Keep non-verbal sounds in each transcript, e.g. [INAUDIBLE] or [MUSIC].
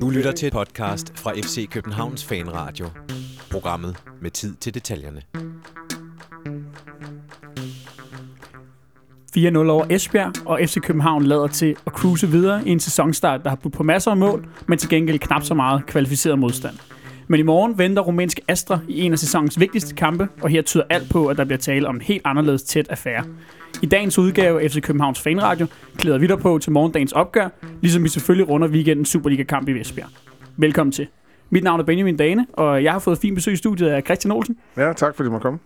Du lytter til et podcast fra FC Københavns Fanradio. Programmet med tid til detaljerne. 4-0 over Esbjerg, og FC København lader til at cruise videre i en sæsonstart, der har budt på masser af mål, men til gengæld knap så meget kvalificeret modstand. Men i morgen venter rumænsk Astra i en af sæsonens vigtigste kampe, og her tyder alt på, at der bliver tale om en helt anderledes tæt affære. I dagens udgave af FC Københavns Fanradio klæder vi dig på til morgendagens opgør, ligesom vi selvfølgelig runder weekendens Superliga-kamp i Vestbjerg. Velkommen til. Mit navn er Benjamin Dane, og jeg har fået fint besøg i studiet af Christian Olsen. Ja, tak fordi du måtte komme.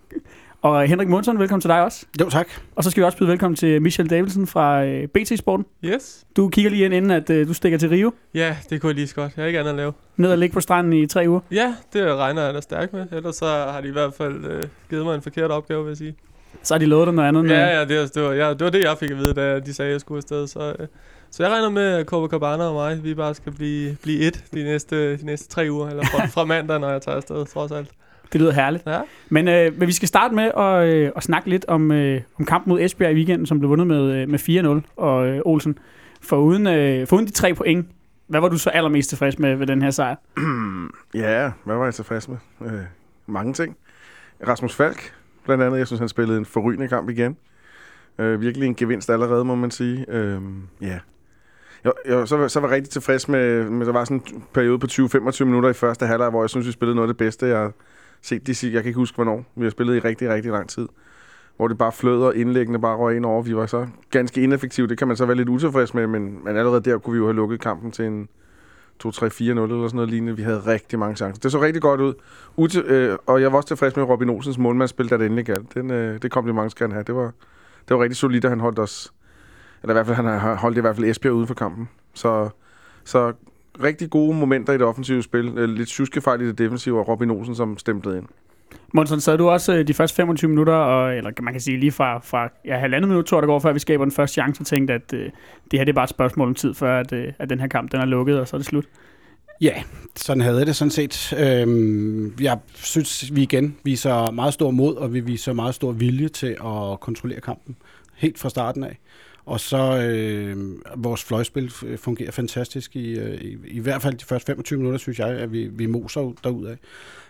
Og Henrik Monsen, velkommen til dig også. Jo, tak. Og så skal vi også byde velkommen til Michel Davidsen fra øh, BT Sporten. Yes. Du kigger lige ind, inden at øh, du stikker til Rio. Ja, det kunne jeg lige så godt. Jeg har ikke andet at lave. Ned og ligge på stranden i tre uger. Ja, det regner jeg da stærkt med. Ellers så har de i hvert fald øh, givet mig en forkert opgave, vil jeg sige. Så har de lovet dig noget andet. Ja, ja, det, var, det, var, ja, det var det, jeg fik at vide, da de sagde, at jeg skulle afsted. Så, øh, så jeg regner med, at Copacabana og mig, vi bare skal blive, blive et de næste, de næste tre uger. Eller fra, [LAUGHS] fra mandag, når jeg tager afsted, trods alt. Det lyder herligt. Ja. Men, øh, men vi skal starte med at, øh, at snakke lidt om, øh, om kampen mod Esbjerg i weekenden, som blev vundet med, øh, med 4-0. Og øh, Olsen, for uden, øh, for uden de tre point, hvad var du så allermest tilfreds med ved den her sejr? [CLEARS THROAT] Ja, hvad var jeg tilfreds med? Øh, mange ting. Rasmus Falk, blandt andet. Jeg synes, han spillede en forrygende kamp igen. Øh, virkelig en gevinst allerede, må man sige. Øh, ja. Jeg, jeg, så, var- så var jeg rigtig tilfreds med, med, der var sådan en periode på 20-25 minutter i første halvleg, hvor jeg synes, vi spillede noget af det bedste, jeg set de sig. Jeg kan ikke huske, hvornår. Vi har spillet i rigtig, rigtig lang tid. Hvor det bare flød og indlæggende bare røg ind over. Vi var så ganske ineffektive. Det kan man så være lidt utilfreds med, men, men allerede der kunne vi jo have lukket kampen til en 2-3-4-0 eller sådan noget lignende. Vi havde rigtig mange chancer. Det så rigtig godt ud. Util, øh, og jeg var også tilfreds med Robin Olsens målmandsspil, da det endelig galt. Den, øh, det kompliment skal han have. Det var, det var rigtig solidt, at han holdt os... Eller i hvert fald, han har holdt i hvert fald Esbjerg uden for kampen. Så, så rigtig gode momenter i det offensive spil. Øh, Lidt tjuskefejl i det defensive, og Robin Olsen, som stemplede ind. Monsen, sad du også øh, de første 25 minutter, og, eller man kan sige lige fra, fra ja, halvandet minut, tror jeg, der går, før vi skaber den første chance, og tænkte, at øh, det her det er bare et spørgsmål om tid, før at, øh, at den her kamp den er lukket, og så er det slut. Ja, sådan havde jeg det sådan set. Øhm, jeg synes, vi igen viser meget stor mod, og vi viser meget stor vilje til at kontrollere kampen. Helt fra starten af. Og så øh, vores fløjspil fungerer fantastisk. I, øh, i, I hvert fald de første 25 minutter, synes jeg, at vi, vi moser ud derudad.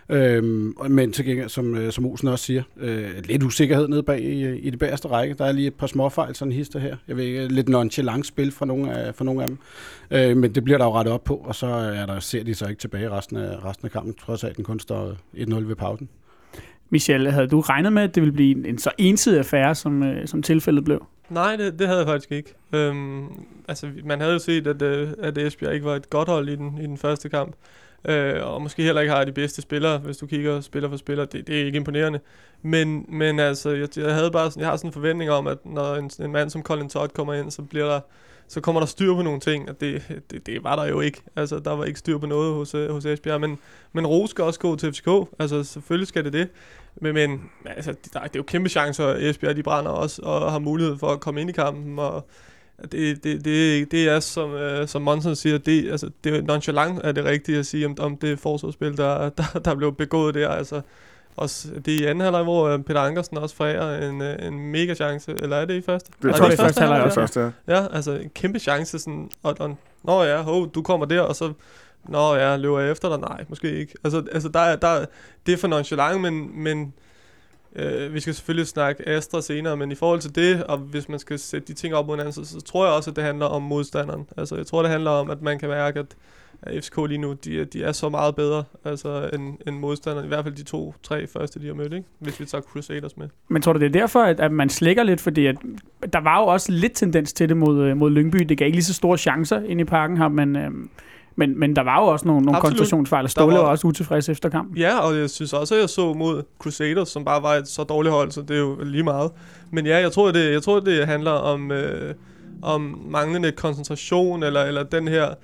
Øhm, men til gengæld, som, øh, som Olsen også siger, øh, lidt usikkerhed nede bag i, øh, i det bagerste række. Der er lige et par småfejl, sådan hister her. Jeg ved ikke, lidt nonchalant spil fra nogle af, fra nogle af dem. Øh, men det bliver der jo rettet op på, og så er der, ser de så ikke tilbage resten af, resten af kampen, trods af, at den kun står 1-0 ved pausen. Michel, havde du regnet med, at det ville blive en, en så ensidig affære, som, øh, som tilfældet blev? Nej, det, det havde jeg faktisk ikke. Øhm, altså, man havde jo set, at, øh, at Esbjerg ikke var et godt hold i den, i den første kamp. Øh, og måske heller ikke har de bedste spillere, hvis du kigger spiller for spiller. Det, det er ikke imponerende. Men, men altså, jeg, jeg, havde bare sådan, jeg har sådan en forventning om, at når en, en mand som Colin Todd kommer ind, så bliver der så kommer der styr på nogle ting, og det, det, det var der jo ikke. Altså, der var ikke styr på noget hos, øh, hos Esbjerg, men, men Ro skal også gå til FCK. Altså, selvfølgelig skal det det. Men, men altså, der, det er jo kæmpe chancer, Esbjerg de brænder også, og har mulighed for at komme ind i kampen, og det, det, det, det er, som, øh, som Monson siger, det, altså, det er nonchalant er det rigtige at sige om, om det forsvarsspil, der, der, der blev begået der. Altså, også det er i anden halvleg, hvor øh, Peter Ankersen også forærer en, øh, en mega chance, eller er det i første? Det tror, det er første halvleg er første, ja. Ja, altså en kæmpe chance, sådan, og, og nå ja, ho, du kommer der, og så, nå ja, løber jeg efter dig? Nej, måske ikke. Altså, altså der, er- der, det er for nonchalant, men, men øh, vi skal selvfølgelig snakke Astra senere, men i forhold til det, og hvis man skal sætte de ting op mod hinanden, så, så tror jeg også, at det handler om modstanderen. Altså, jeg tror, det handler om, at man kan mærke, at at FCK lige nu, de, er- de er så meget bedre altså, end, end modstanderen. I hvert fald de to-tre første, de har mødt, ikke? hvis vi tager Crusaders med. Men tror du, det er derfor, at, at man slækker lidt? Fordi at, der var jo også lidt tendens til det mod, øh, mod Lyngby. Det gav ikke lige så store chancer ind i parken her, men, øh, men, men der var jo også nogle, nogle koncentrationsfejl, og Ståle var, var- også utilfreds efter kampen. Ja, og jeg synes også, at jeg så mod Crusaders, som bare var et så dårligt hold, så det er jo lige meget. Men ja, jeg tror, det, jeg tror, det handler om, øh, om manglende koncentration, eller, eller den her...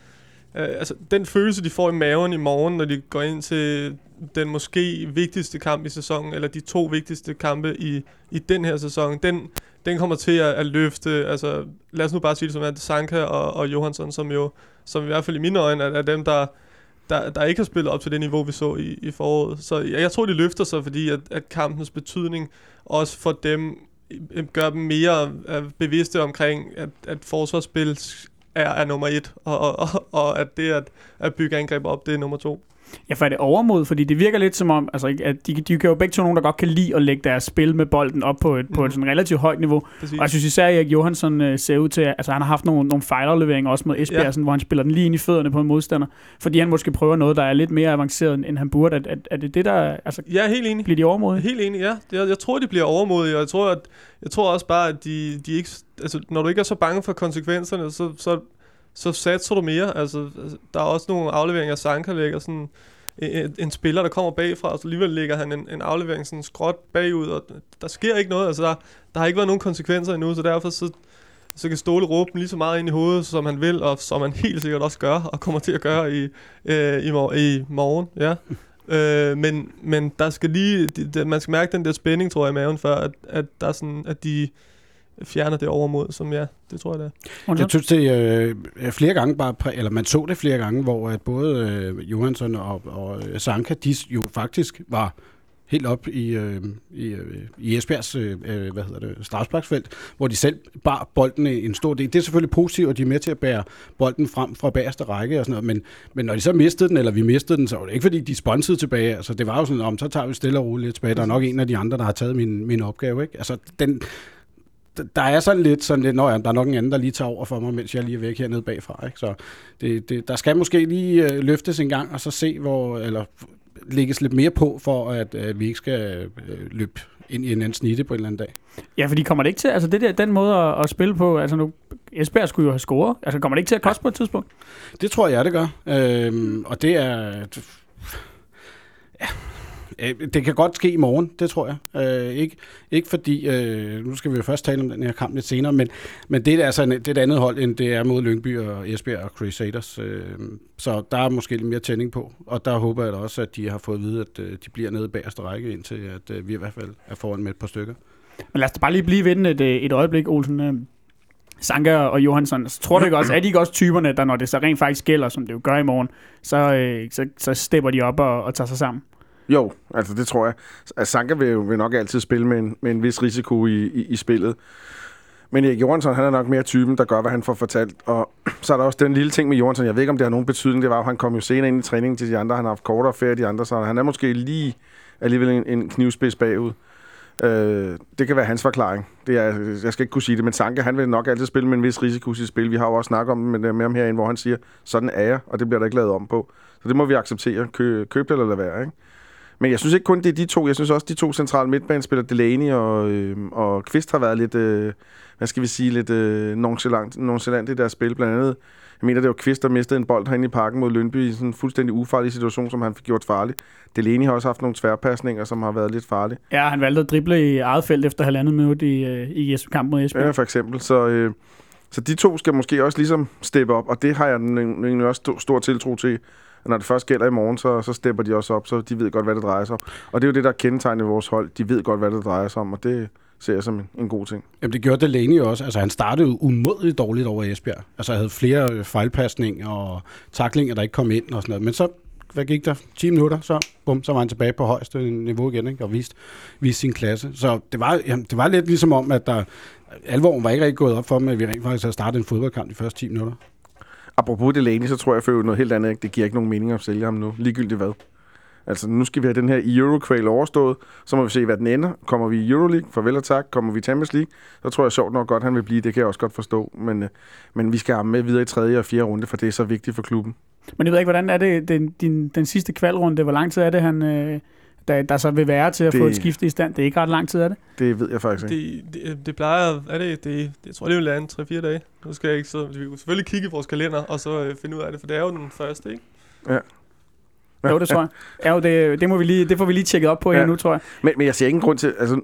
Øh, altså, den følelse, de får i maven i morgen, når de går ind til den måske vigtigste kamp i sæsonen, eller de to vigtigste kampe i, i den her sæson, den, den kommer til at, at løfte, altså lad os nu bare sige det som at Sanka og, og Johansson, som jo, som i hvert fald i mine øjne er, er dem, der, der, der ikke har spillet op til det niveau, vi så i, i foråret. Så jeg, jeg tror, de løfter sig, fordi at, at kampens betydning også for dem gør dem mere øh, bevidste omkring, at, at forsvarsspil er, er nummer et, og, og, og, at det at, at bygge angreb op, det er nummer to. Ja, for er det overmod? Fordi det virker lidt som om, altså, at de, de kan jo begge to nogen, der godt kan lide at lægge deres spil med bolden op på et, mm. på et sådan relativt højt niveau. Præcis. Og jeg synes især, at Erik Johansson øh, ser ud til, at altså, han har haft nogle, nogle fejlerleveringer også med Esbjerg, Ja. sådan, hvor han spiller den lige ind i fødderne på en modstander. Fordi han måske prøver noget, der er lidt mere avanceret, end han burde. At, at, er det det, der... Altså, Jeg er helt enig. bliver de overmodige? Helt enig, ja. Jeg, jeg tror, de bliver overmodige, og jeg tror, at, jeg tror også bare, at de, de ikke... Altså, når du ikke er så bange for konsekvenserne, så, så, så satser du mere. Altså, der er også nogle afleveringer, Sanka lægger sådan... En, en spiller, der kommer bagfra, og så alligevel lægger han en, en aflevering sådan skråt bagud, og der sker ikke noget. Altså, der, der har ikke været nogen konsekvenser endnu, så derfor så, så kan Ståle råbe lige så meget ind i hovedet, som han vil, og som han [LAUGHS] helt sikkert også gør, og kommer til at gøre i, øh, i, mor- i morgen. Ja. [LAUGHS] Øh, men, men der skal lige, de, de, man skal mærke den der spænding, tror jeg, i maven, før at, at, der er sådan, at de fjerner det overmod, som ja, det tror jeg, det er. Jeg synes, det øh, er flere gange bare, eller man så det flere gange, hvor at både øh, Johansson og, og øh, Sanka, de jo faktisk var helt op i, øh, i, øh, i Esbjergs øh, øh, hvad hedder det, strafsparksfelt, hvor de selv bar bolden en en stor del. Det er selvfølgelig positivt, og de er med til at bære bolden frem fra bagerste række og sådan noget, men, men når de så mistede den, eller vi mistede den, så var det ikke fordi, de sponsede tilbage. Altså, det var jo sådan, om så tager vi stille og roligt tilbage. Der er nok en af de andre, der har taget min, min opgave. Ikke? Altså, den, der er sådan lidt sådan lidt, nå ja, der er nok en anden, der lige tager over for mig, mens jeg lige er væk hernede bagfra. Ikke? Så det, det, der skal måske lige øh, løftes en gang, og så se, hvor, eller lægges lidt mere på, for at øh, vi ikke skal øh, løbe ind i en anden snitte på en eller anden dag. Ja, fordi kommer det ikke til, altså det der, den måde at, at spille på, altså nu, Esbjerg skulle jo have scoret, altså kommer det ikke til at koste på et tidspunkt? Det tror jeg, det gør. Øhm, og det er... Ja, Øh, det kan godt ske i morgen, det tror jeg. Øh, ikke, ikke fordi, øh, nu skal vi jo først tale om den her kamp lidt senere, men, men det er altså en, det er et andet hold, end det er mod Lyngby og Esbjerg og Crusaders. Øh, så der er måske lidt mere tænding på, og der håber jeg da også, at de har fået at vide, at øh, de bliver nede bagerste række, indtil at øh, vi i hvert fald er foran med et par stykker. Men lad os da bare lige blive ved den et, øh, et øjeblik, Olsen. Øh, Sanka og Johansson, så tror du ikke også, er de ikke også typerne, der når det så rent faktisk gælder, som det jo gør i morgen, så, øh, så, så stepper de op og, og tager sig sammen? Jo, altså det tror jeg. Altså, Sanka vil vil nok altid spille med en, med en vis risiko i, i, i spillet. Men Erik Jørgensen, han er nok mere typen, der gør, hvad han får fortalt. Og [CLEARS THROAT] så er der også den lille ting med Jørgensen. Jeg ved ikke, om det har nogen betydning. Det var, at han kom jo senere ind i træningen til de andre. Han har haft kortere ferie de andre, så han er måske lige alligevel en, en knivspids bagud. Øh, det kan være hans forklaring. Det er, jeg skal ikke kunne sige det, men Sanke, han vil nok altid spille med en vis risiko i sit spil. Vi har jo også snakket om med, med ham herinde, hvor han siger, sådan er jeg, og det bliver der ikke lavet om på. Så det må vi acceptere. Kø, køb det eller lade være, ikke? Men jeg synes ikke kun, det er de to. Jeg synes også, de to centrale midtbanespillere, Delaney og, øh, og Kvist, har været lidt, øh, hvad skal vi sige, lidt øh, nonchalant, nonchalant i deres spil. Blandt andet, jeg mener, det var Kvist, der mistede en bold herinde i parken mod Lønby i sådan en fuldstændig ufarlig situation, som han fik gjort farlig. Delaney har også haft nogle tværpasninger, som har været lidt farlige. Ja, han valgte at drible i eget felt efter halvandet minut i, øh, i Jes- kampen mod Esbjerg. Ja, for eksempel. Så, øh, så de to skal måske også ligesom steppe op, og det har jeg egentlig også stor, stor tiltro til. Og når det først gælder i morgen, så, så stepper de også op, så de ved godt, hvad det drejer sig om. Og det er jo det, der kendetegner vores hold. De ved godt, hvad det drejer sig om, og det ser jeg som en, en god ting. Jamen det gjorde Delaney også. Altså han startede jo umådeligt dårligt over Esbjerg. Altså havde flere øh, fejlpasninger og taklinger, der ikke kom ind og sådan noget. Men så, hvad gik der? 10 minutter, så, bum, så var han tilbage på højeste niveau igen, ikke? og viste, viste sin klasse. Så det var, jamen, det var lidt ligesom om, at der, alvoren var ikke rigtig gået op for dem, at vi rent faktisk havde startet en fodboldkamp de første 10 minutter. Apropos Delaney, så tror jeg at noget helt andet. Det giver ikke nogen mening at sælge ham nu. Ligegyldigt hvad. Altså, nu skal vi have den her Euroqual overstået. Så må vi se, hvad den ender. Kommer vi i Euroleague? Farvel og tak. Kommer vi i Champions League? Så tror jeg sjovt nok godt, han vil blive. Det kan jeg også godt forstå. Men, øh, men vi skal have ham med videre i tredje og fjerde runde, for det er så vigtigt for klubben. Men jeg ved ikke, hvordan er det, den, din, den sidste kvalrunde, hvor lang tid er det, han, øh, der, der så vil være til at det... få et skifte i stand? Det er ikke ret lang tid, er det? Det ved jeg faktisk ikke. Det, det, det plejer, er det, det, jeg tror, det vil lande 3-4 dage. Nu skal jeg ikke så, vi kunne selvfølgelig kigge i vores kalender, og så øh, finde ud af det, for det er jo den første, ikke? Jo, det tror jeg. Ja, jo, det, det, må vi lige, det får vi lige tjekket op på her Ja. nu, tror jeg. Men, men jeg ser ingen grund til... Altså,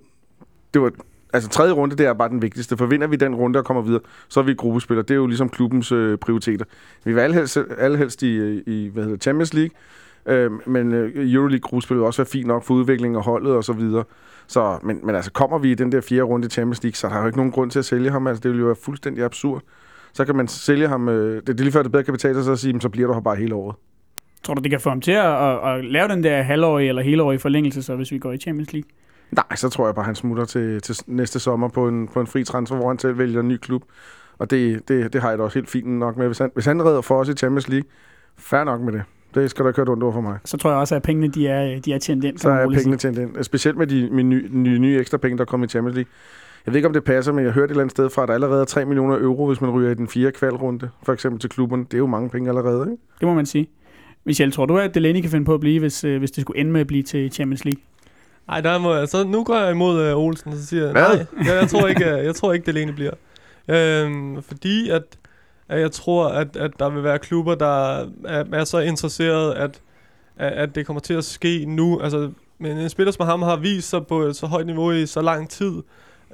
det var, altså tredje runde, det er bare den vigtigste. For vinder vi den runde og kommer videre, så er vi gruppespiller. Det er jo ligesom klubbens øh, prioriteter. Vi vil alle helst, alle helst i, i hvad hedder, Champions League, øh, men øh, Euroleague gruppespil vil også være fint nok for udvikling af holdet og så videre. Så, men, men altså, kommer vi i den der fjerde runde i Champions League, så er der jo ikke nogen grund til at sælge ham. Altså, det vil jo være fuldstændig absurd. Så kan man sælge ham... Øh, det, det er lige før, det bedre kan betale sig at sige, "Men så bliver du her bare hele året. Tror du, det kan få ham til at, at, at lave den der halvårige eller helårige forlængelse, så hvis vi går i Champions League? Nej, så tror jeg bare, han smutter til, til næste sommer på en, på en fri transfer, hvor han selv vælger en ny klub. Og det, det, det har jeg da også helt fint nok med. Hvis han, hvis han redder for os i Champions League, fair nok med det. Det skal der køre ondt over for mig. Så tror jeg også, at pengene de er, de er tjent ind. Så er pengene tjent ind. Specielt med de med nye, nye, nye ekstra penge, der kommer i Champions League. Jeg ved ikke, om det passer, men jeg hørte et eller andet sted fra, at der allerede er 3 millioner euro, hvis man ryger i den fjerde kvalrunde, for eksempel til klubberne. Det er jo mange penge allerede, ikke? Det må man sige. Michel, tror du, at Delaney kan finde på at blive, hvis, øh, hvis det skulle ende med at blive til Champions League? Nej, der må jeg, så nu går jeg imod uh, Olsen, og så siger jeg, Hvad? nej, jeg, jeg, tror ikke, øh, jeg tror ikke, det alene bliver. Øhm, fordi at, at jeg tror, at, at der vil være klubber, der er, er så interesseret, at, at, at det kommer til at ske nu. Altså, men en spiller som ham har vist sig på et så højt niveau i så lang tid,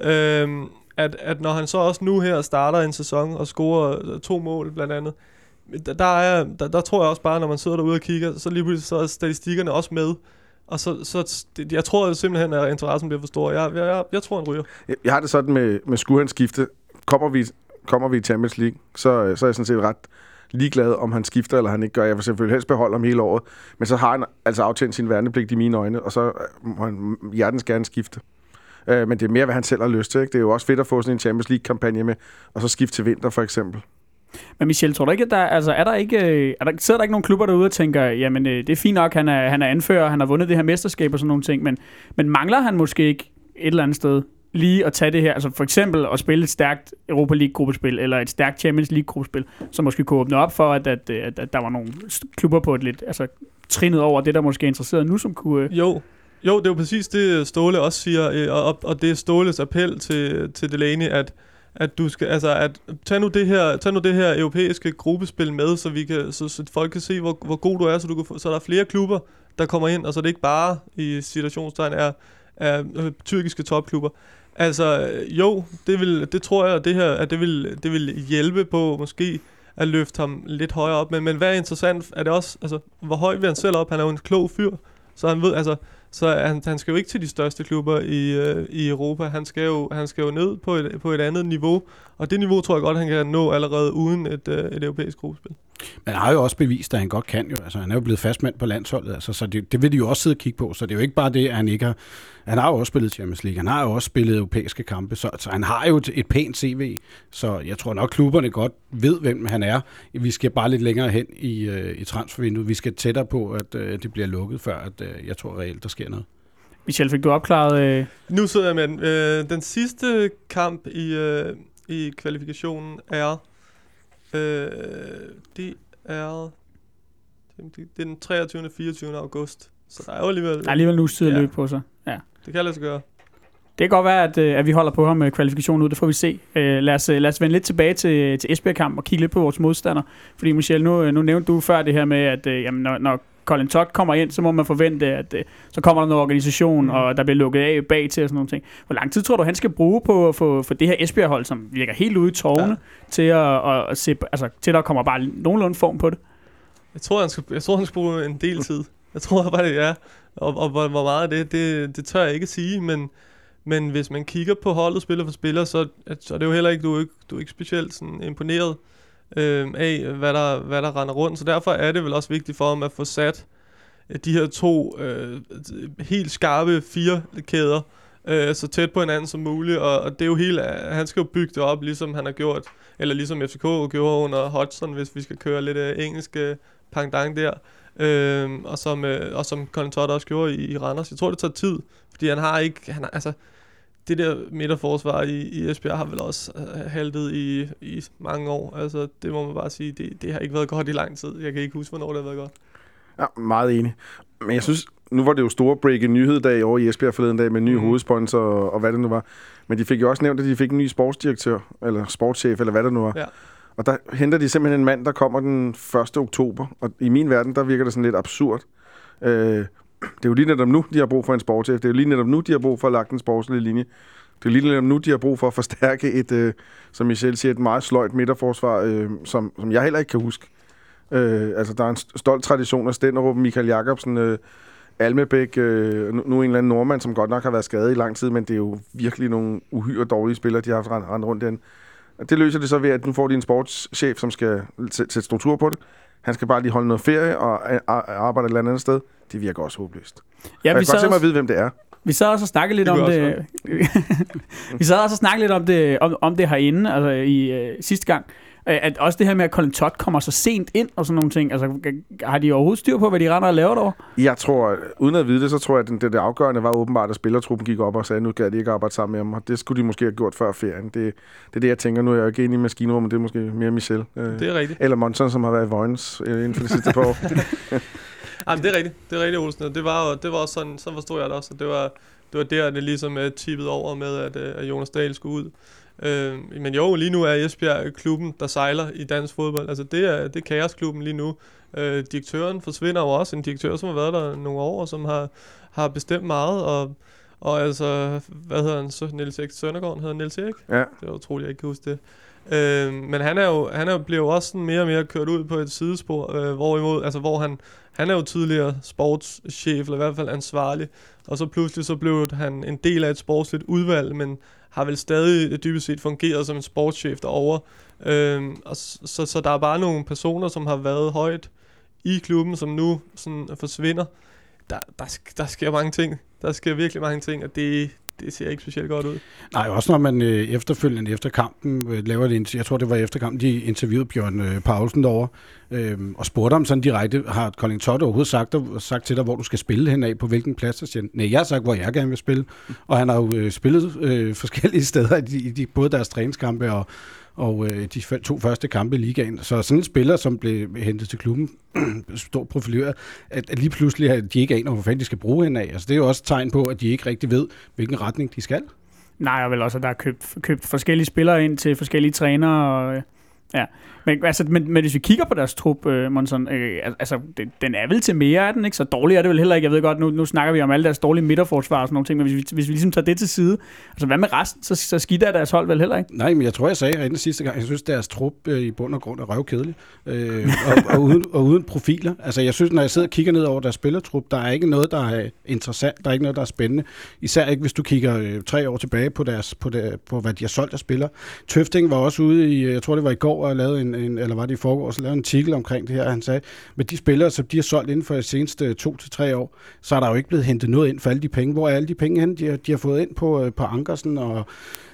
øhm, at, at når han så også nu her starter en sæson og scorer øh, to mål blandt andet, der, der, er, der, der tror jeg også bare, når man sidder derude og kigger, så lige pludselig så er statistikkerne også med. Og så, så jeg tror simpelthen, at interessen bliver for stor. Jeg, jeg, jeg, jeg tror, han ryger. Jeg, har det sådan med, med skulle skifte. Kommer vi, kommer vi i Champions League, så, øh, så er jeg sådan set ret ligeglad, om han skifter eller han ikke gør. Jeg vil selvfølgelig helst beholde ham hele året. Men så har han altså aftjent sin værnepligt i mine øjne, og så øh, må han hjertens gerne skifte. Øh, men det er mere, hvad han selv har lyst til. Ikke? Det er jo også fedt at få sådan en Champions League-kampagne med, og så skifte til vinter for eksempel. Men Michel, tror du ikke, at der, altså, er der ikke, øh, er der, sidder der ikke nogen klubber derude og tænker, jamen det er fint nok, han er, han er anfører, han har vundet det her mesterskab og sådan nogle ting, men, men mangler han måske ikke et eller andet sted lige at tage det her, altså for eksempel at spille et stærkt Europa League-gruppespil, eller et stærkt Champions League-gruppespil, som måske kunne åbne op for, at, at, at, at der var nogle klubber på et lidt, altså trinnet over det, der måske er interesseret nu, som kunne... Øh, jo, jo, det er jo præcis det, Ståle også siger, øh, og, og det er Ståles appel til, til Delaney, at, at du skal, altså, at tag nu det her, tag nu det her europæiske gruppespil med, så vi kan, så, så folk kan se, hvor, hvor god du er, så, du kan få, så der er flere klubber, der kommer ind, og så det ikke bare i situationstegn er, af øh, tyrkiske topklubber. Altså, øh, jo, det, vil, det tror jeg, det her, at det vil, det vil hjælpe på måske at løfte ham lidt højere op. Men, men hvad er interessant, er det også, altså, hvor høj vil han selv op? Han er jo en klog fyr, så han ved, altså, så han, han skal jo ikke til de største klubber i, øh, i Europa. Han skal, jo, han skal jo ned på et, på et andet niveau. Og det niveau tror jeg godt, han kan nå allerede uden et, øh, et europæisk gruppespil. Men han har jo også bevist, at han godt kan jo. Altså, han er jo blevet fastmand på landsholdet, altså, så det, det vil de jo også sidde og kigge på. Så det er jo ikke bare det, at han ikke har... Han har jo også spillet Champions League, han har jo også spillet europæiske kampe, så, så han har jo et, et pænt CV. Så jeg tror nok, klubberne godt ved, hvem han er. Vi skal bare lidt længere hen i, øh, i transfervinduet. Vi skal tættere på, at øh, det bliver lukket, før at, øh, jeg tror reelt, der sker noget. Michel, fik du opklaret... Øh, Nu sidder jeg med den. Øh, den sidste kamp i, øh, i kvalifikationen er... Øh, det er... Det er den 23. og 24. august. Så der er jo alligevel... der er alligevel en uges tid at Ja. løbe på sig. Ja. Det kan lade sig gøre. Det kan godt være, at, øh, at vi holder på ham med kvalifikationen ud. Det får vi se. Øh, lad, os, øh, lad os vende lidt tilbage til, til Esbjerg-kamp og kigge lidt på vores modstander. Fordi Michel, nu, nu nævnte du før det her med, at jamen, når, når Colin Todd kommer ind, så må man forvente, at øh, så kommer der noget organisation, Mm. og der bliver lukket af bag til og sådan nogle ting. Hvor lang tid tror du, han skal bruge på at få for det her Esbjerg-hold, som virker helt ude i tårne, Ja. til, at, at, at se, altså, til der kommer bare nogenlunde form på det? Jeg tror, han skal, jeg tror, han skal bruge en del tid. Jeg tror bare, det er. Og, og hvor, hvor meget af det, det, det tør jeg ikke sige, men, men hvis man kigger på holdet spiller for spiller, så, så er det jo heller ikke, du er ikke, du er ikke specielt sådan imponeret øh, af, hvad der, hvad der render rundt. Så derfor er det vel også vigtigt for ham at få sat øh, de her to øh, helt skarpe fire kæder øh, så tæt på hinanden som muligt, og, og det er jo helt, øh, han skal jo bygge det op, ligesom han har gjort, eller ligesom FCK gjorde under Hodgson, hvis vi skal køre lidt øh, engelsk øh, pangdang der. øh, og, som, øh, og som Colin Todd også gjorde i, i Randers. Jeg tror, det tager tid, fordi han har ikke... Han har, altså, det der midterforsvar i, i Esbjerg har vel også øh, haltet i, i mange år. Altså, det må man bare sige, det, det har ikke været godt i lang tid. Jeg kan ikke huske, hvornår det har været godt. Ja, meget enig. Men jeg synes, nu var det jo store breaking nyhed over i Esbjerg forleden dag med en ny Mm. mm. hovedsponsor og, og hvad det nu var. Men de fik jo også nævnt, at de fik en ny sportsdirektør, eller sportschef, eller hvad det nu var. Ja. Og der henter de simpelthen en mand, der kommer den 1. oktober. Og i min verden, der virker det sådan lidt absurd. Øh, det er jo lige netop nu, de har brug for en sportschef. Det er jo lige netop nu, de har brug for at lagt en sportslig linje. Det er lige netop nu, de har brug for at forstærke et, øh, som I selv siger, et meget sløjt midterforsvar, øh, som, som jeg heller ikke kan huske. Øh, altså, der er en stolt tradition af Stenderup, Michael Jacobsen, øh, Almebæk, øh, nu, nu en eller anden nordmand, som godt nok har været skadet i lang tid, men det er jo virkelig nogle uhyre dårlige spillere, de har haft rendt rundt den. Det løser det så ved, at nu får de en sportschef, som skal sætte struktur på det. Han skal bare lige holde noget ferie og arbejde et eller andet sted. Det virker også håbløst. Ja, Ja, vi jeg kan godt tænke mig at vide, hvem det er. Vi sad også og snakkede lidt Det om det. [LAUGHS] vi sad også og snakkede lidt om det, om, om det herinde, altså i øh, sidste gang. At også det her med, at Colin Todd kommer så sent ind og sådan nogle ting. Altså, har de overhovedet styr på, hvad de render og laver derovre? Jeg tror, uden at vide det, så tror jeg, at det, det afgørende var åbenbart, at spillertruppen gik op og sagde, at nu gad de ikke arbejde sammen med ham, og det skulle de måske have gjort før ferien. Det, det er det, jeg tænker. Nu er jeg jo ikke inde i maskinrummet, det er måske mere Michel. Øh, Det er rigtigt. eller Monson, som har været i Vojens øh, inden for de sidste par år. [LAUGHS] Jamen, det er rigtigt. Det er rigtigt, Olsen. Og Det var, jo- det var også sådan, så forstod jeg det også. Det var, det var der, det ligesom er tippet over med, at, øh, at Jonas Dahl skulle ud. Øh, men jo, lige nu er Esbjerg klubben, der sejler i dansk fodbold. Altså, det er, det er kaosklubben lige nu. Øh, direktøren forsvinder jo også. En direktør, som har været der nogle år, og som har, har bestemt meget. Og, og altså, hvad hedder han? Så Niels Erik Søndergaard hedder Niels Erik? Ja. Det er utroligt, jeg ikke kan huske det. Øh, men han er jo, han er jo, bliver jo også sådan mere og mere kørt ud på et sidespor, øh, hvorimod, altså hvor han, han er jo tidligere sportschef, eller i hvert fald ansvarlig, og så pludselig så blev han en del af et sportsligt udvalg, men har vel stadig øh, dybest set fungeret som en sportschef derovre. Øh, og så, så, så der er bare nogle personer, som har været højt i klubben, som nu sådan forsvinder. Der, der, der sker mange ting. Der sker virkelig mange ting, og det, det ser ikke specielt godt ud. Nej, også når man øh, efterfølgende efter kampen øh, laver det, jeg tror det var efter kampen, de interviewede Bjørn øh, Paulsen derovre, øh, og spurgte ham sådan direkte, har Colin Todd overhovedet sagt, sagt til dig, hvor du skal spille hen af, på hvilken plads, og siger nej, jeg har sagt, hvor jeg gerne vil spille, og han har jo øh, spillet øh, [LAUGHS] forskellige steder, i de, i de, både deres træningskampe og, og øh, de to første kampe i ligaen. Så sådan en spiller, som blev hentet til klubben, [CLEARS THROAT] stor profileret, at, at lige pludselig at de ikke aner, hvor fanden de skal bruge hende af. Altså, det er jo også et tegn på, at de ikke rigtig ved, hvilken retning de skal. Nej, og vel også, at der er købt, købt forskellige spillere ind til forskellige trænere. Og, øh, ja. men, altså, men, men hvis vi kigger på deres trup, øh, Monson, øh, altså, det, den er vel til mere, af den ikke? Så dårlig er det vel heller ikke. Jeg ved godt, nu, nu snakker vi om alle deres dårlige midterforsvar og sådan nogle ting, men hvis vi, hvis vi ligesom tager det til side, altså hvad med resten, så, så skidt er deres hold vel heller ikke? Nej, men jeg tror, jeg sagde herinde sidste gang, jeg synes, deres trup øh, i bund og grund er røvkedelig. Øh, og, og, uden, og uden profiler. Altså, jeg synes, når jeg sidder og kigger ned over deres spillertrup, der er ikke noget, der er interessant, der er ikke noget, der er spændende. Især ikke, hvis du kigger øh, tre år tilbage på, deres, på, der, på, hvad de har solgt af spillere. Tøfting var også ude i, øh, jeg tror, det var i går, og lavede en, en eller var det i forgårs, lavede en artikel omkring det her. Han sagde, med de spillere, som de har solgt inden for de seneste to til tre år, så er der jo ikke blevet hentet noget ind for alle de penge. Hvor er alle de penge hen, de har, de har fået ind på, øh, på Ankersen og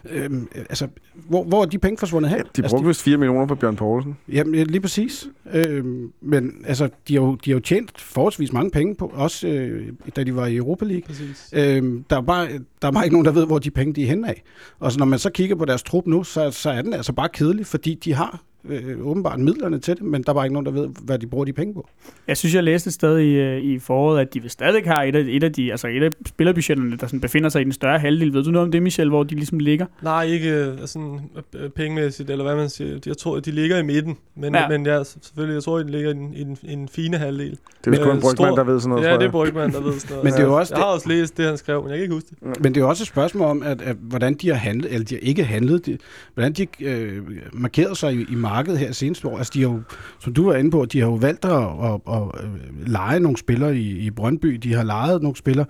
Øhm, altså, hvor, hvor er de penge forsvundet hen? De altså, brugte vist 4 millioner på Bjørn Poulsen. Jamen, ja, lige præcis. Øhm, men altså, de har, jo, de har jo tjent forholdsvis mange penge på, også øh, da de var i Europa League. Præcis. Øhm, der, er bare, der er bare ikke nogen, der ved, hvor de penge de er henne af. Og så når man så kigger på deres trup nu, så, så er den altså bare kedelig, fordi de har øh, åbenbart midlerne til det, men der er bare ikke nogen, der ved, hvad de bruger de penge på. Jeg synes, jeg læste et sted i, øh, i foråret, at de vil stadig har et af, et af de, altså et af spillerbudgetterne, der sådan befinder sig i den større halvdel. Ved du noget om det, Michel, hvor de ligesom ligger? Nej, ikke øh, sådan øh, pengemæssigt, eller hvad man siger. Jeg tror, de ligger i midten. Men Ja. men ja, selvfølgelig, jeg tror, de ligger i den, i den, i den fine halvdel. Det er Øh, kun en brygmand, stor- der ved sådan noget, ja, det er. Brygman, der ved sådan noget. Men det er jo også jeg har også læst det, han skrev, men jeg kan ikke huske det. Men det er også et spørgsmål om, at, at hvordan de har handlet, eller de har ikke handlet, de, hvordan de øh, markerede sig i, i markedet her seneste år. Altså, de har jo, som du var inde på, de har jo valgt at, at, at, at lege nogle spillere i, i Brøndby. De har lejet nogle spillere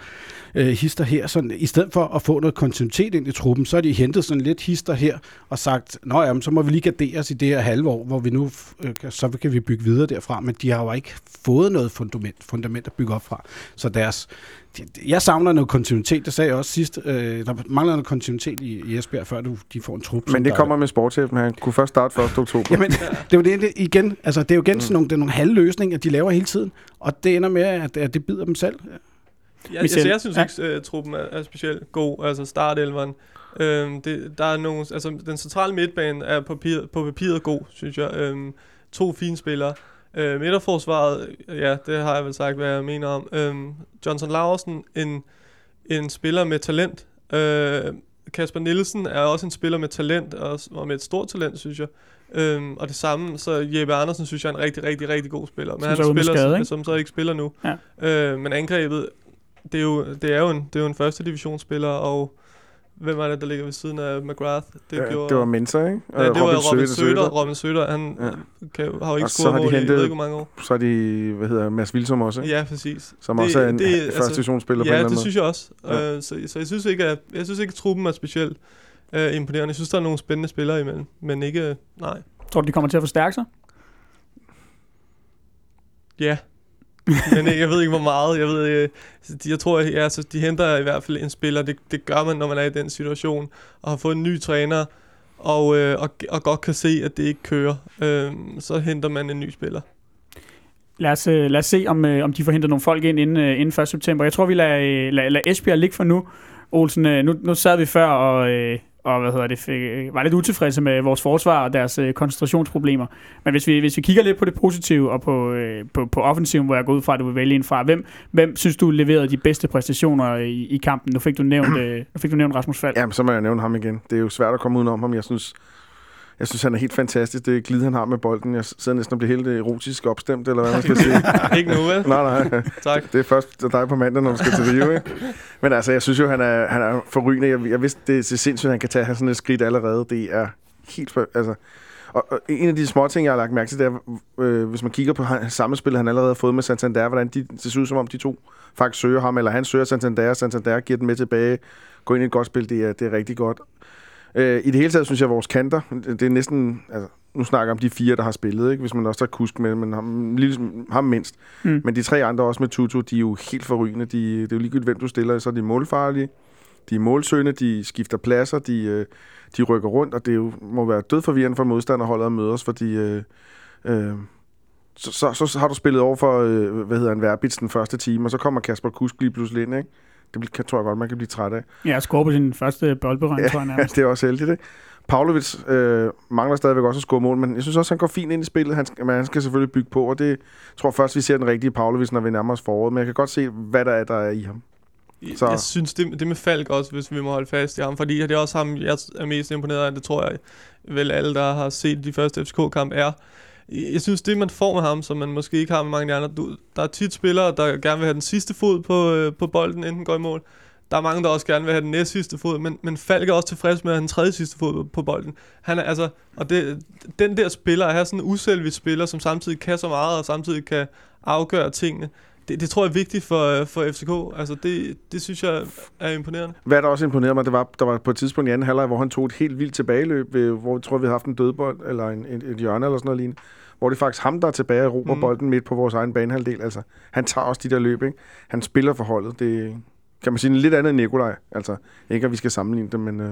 øh, hister her. Sådan, I stedet for at få noget kontinuitet ind i truppen, så har de hentet sådan lidt hister her og sagt, nå jamen, så må vi lige gardere os i det her halve år, hvor vi nu, øh, så kan vi bygge videre derfra. Men de har jo ikke fået noget fundament, fundament at bygge op fra. Så deres, jeg savner noget kontinuitet, det sagde jeg også sidst. Øh, der mangler noget kontinuitet i, i Esbjerg, før du, de får en trup. Men det kommer med sportschefen. Han kunne først starte 1. oktober. Jamen, [LAUGHS] det er jo det, igen. Altså, det er jo igen sådan nogle, det er nogle halvløsninger, de laver hele tiden. Og det ender med, at, at det bider dem selv. Jeg, Michel, altså, jeg synes ja. ikke, at truppen er, er specielt god, altså startelveren. Øhm, det, der er nogle, altså, den centrale midtbane er på papiret, på papiret god, synes jeg. Øhm, to fine spillere. Øh, midterforsvaret, ja, det har jeg vel sagt, hvad jeg mener om. Øhm, Johnson Larsen, en, en spiller med talent. Øh, Kasper Nielsen er også en spiller med talent, og, og med et stort talent, synes jeg. Øhm, og det samme, så Jeppe Andersen synes jeg er en rigtig, rigtig, rigtig god spiller. Men Som han så er spiller, skade, ikke? som så ikke spiller nu. Ja. Øh, men angrebet, det er jo, det er jo en, det er jo en første divisionsspiller, og hvem er det, der ligger ved siden af McGrath? Det, Det, gjorde, det var Mensa, ikke? ja, det Og var Robin Søder- Søder. Robin Søder, han Ja. ja. kan, har jo ikke Og scoret har mål i, ved ikke, mange år. Så er de, hvad hedder Mads Vilsum også, ikke? Ja, præcis. Som Det- også er en det- det, altså, første divisionsspiller på en Ja, eller det anden synes jeg også. Ja. Øh, så, så jeg synes ikke, at, jeg synes ikke, at truppen er specielt øh, imponerende. Jeg synes, der er nogle spændende spillere imellem, men ikke, øh, nej. Tror du, de kommer til at forstærke sig? Ja, men øh, jeg ved ikke, hvor meget. Jeg, ved, øh, altså, jeg, jeg tror, ja, altså, de henter i hvert fald en spiller. Det, det gør man, når man er i den situation. Og har fået en ny træner, og, øh, og, og godt kan se, at det ikke kører. Øh, så henter man en ny spiller. Lad os, øh, lad os se, om, øh, om de får hentet nogle folk ind inden, øh, inden 1. september. Jeg tror, vi lader, øh, lader, lader Esbjerg ligge for nu. Olsen, øh, nu, nu sad vi før og, øh, og hvad hedder det, fik, øh, var lidt utilfredse med vores forsvar og deres øh, koncentrationsproblemer. Men hvis vi, hvis vi kigger lidt på det positive og på, øh, på, på offensiven, hvor jeg går ud fra, at du vil vælge en fra, hvem, hvem synes du leverede de bedste præstationer i, i kampen? Nu fik du nævnt, [CLEARS THROAT] øh, nu fik du nævnt Rasmus Falk. Jamen, så må jeg nævne ham igen. Det er jo svært at komme udenom ham. Jeg synes, jeg synes, han er helt fantastisk. Det glid, han har med bolden. Jeg sidder næsten og bliver helt erotisk opstemt, eller hvad man skal [LAUGHS] sige. ikke nu, vel? nej, nej. Tak. Det er først dig på mandag, når du skal til Rio, ikke? Men altså, jeg synes jo, han er, han er forrygende. Jeg, jeg vidste, det er sindssygt, at han kan tage sådan et skridt allerede. Det er helt... Altså, og, og, en af de små ting, jeg har lagt mærke til, det er, øh, hvis man kigger på hans sammenspil, han allerede har fået med Santander, hvordan de, det ser ud som om de to faktisk søger ham, eller han søger Santander, Santander giver den med tilbage, går ind i et godt spil, det er, det er rigtig godt. Øh, I det hele taget synes jeg, at vores kanter, det er næsten... Altså, nu snakker jeg om de fire, der har spillet, ikke? hvis man også tager Kusk med, men ham, ligesom, ham mindst. Mm. Men de tre andre også med Tutu, de er jo helt forrygende. De, det er jo ligegyldigt, hvem du stiller, så er de målfarlige. De er målsøgende, de skifter pladser, de, øh, de rykker rundt, og det jo, må være død forvirrende for modstanderholdet at møde os, fordi øh, øh, så, så, så, har du spillet over for, øh, hvad hedder en Verbitz den første time, og så kommer Kasper Kusk lige pludselig ind, ikke? Det bliver- kan, tror jeg godt, man kan blive træt af. Ja, score på sin første boldberøring, Ja, tror jeg nærmest. [LAUGHS] det er også heldigt, ikke? Pavlovic øh, mangler stadigvæk også at score mål, men jeg synes også, han går fint ind i spillet. Han, skal- men han skal selvfølgelig bygge på, og det jeg tror jeg først, vi ser den rigtige Pavlovic, når vi nærmer os foråret. Men jeg kan godt se, hvad der er, der er i ham. Så- Så. Jeg synes, det, det med Falk også, hvis vi må holde fast i ham, fordi det er også ham, jeg er mest imponeret af, det tror jeg vel alle, der har set de første FCK-kamp er. Jeg synes, det man får med ham, som man måske ikke har med mange af de andre, du, der er tit spillere, der gerne vil have den sidste fod på, øh, på bolden, enten går i mål. Der er mange, der også gerne vil have den næst sidste fod, men, men Falk er også tilfreds med at have den tredje sidste fod på, på bolden. Han er altså, og det, den der spiller, at have sådan en uselvisk spiller, som samtidig kan så meget, og samtidig kan afgøre tingene, det, det tror jeg er vigtigt for, for FCK. Altså det, det synes jeg er imponerende. Hvad der også imponerede mig, det var, der var på et tidspunkt i anden halvleg, hvor han tog et helt vildt tilbageløb, hvor jeg tror, vi havde haft en dødbold, eller en, en, et hjørne, eller sådan noget lignende. Hvor det er faktisk ham, der er tilbage og råber Mm. bolden midt på vores egen banehalvdel. Altså, han tager også de der løb, ikke? Han spiller for holdet. Det kan man sige lidt andet end Nikolaj. Altså, ikke at vi skal sammenligne dem, men... Øh,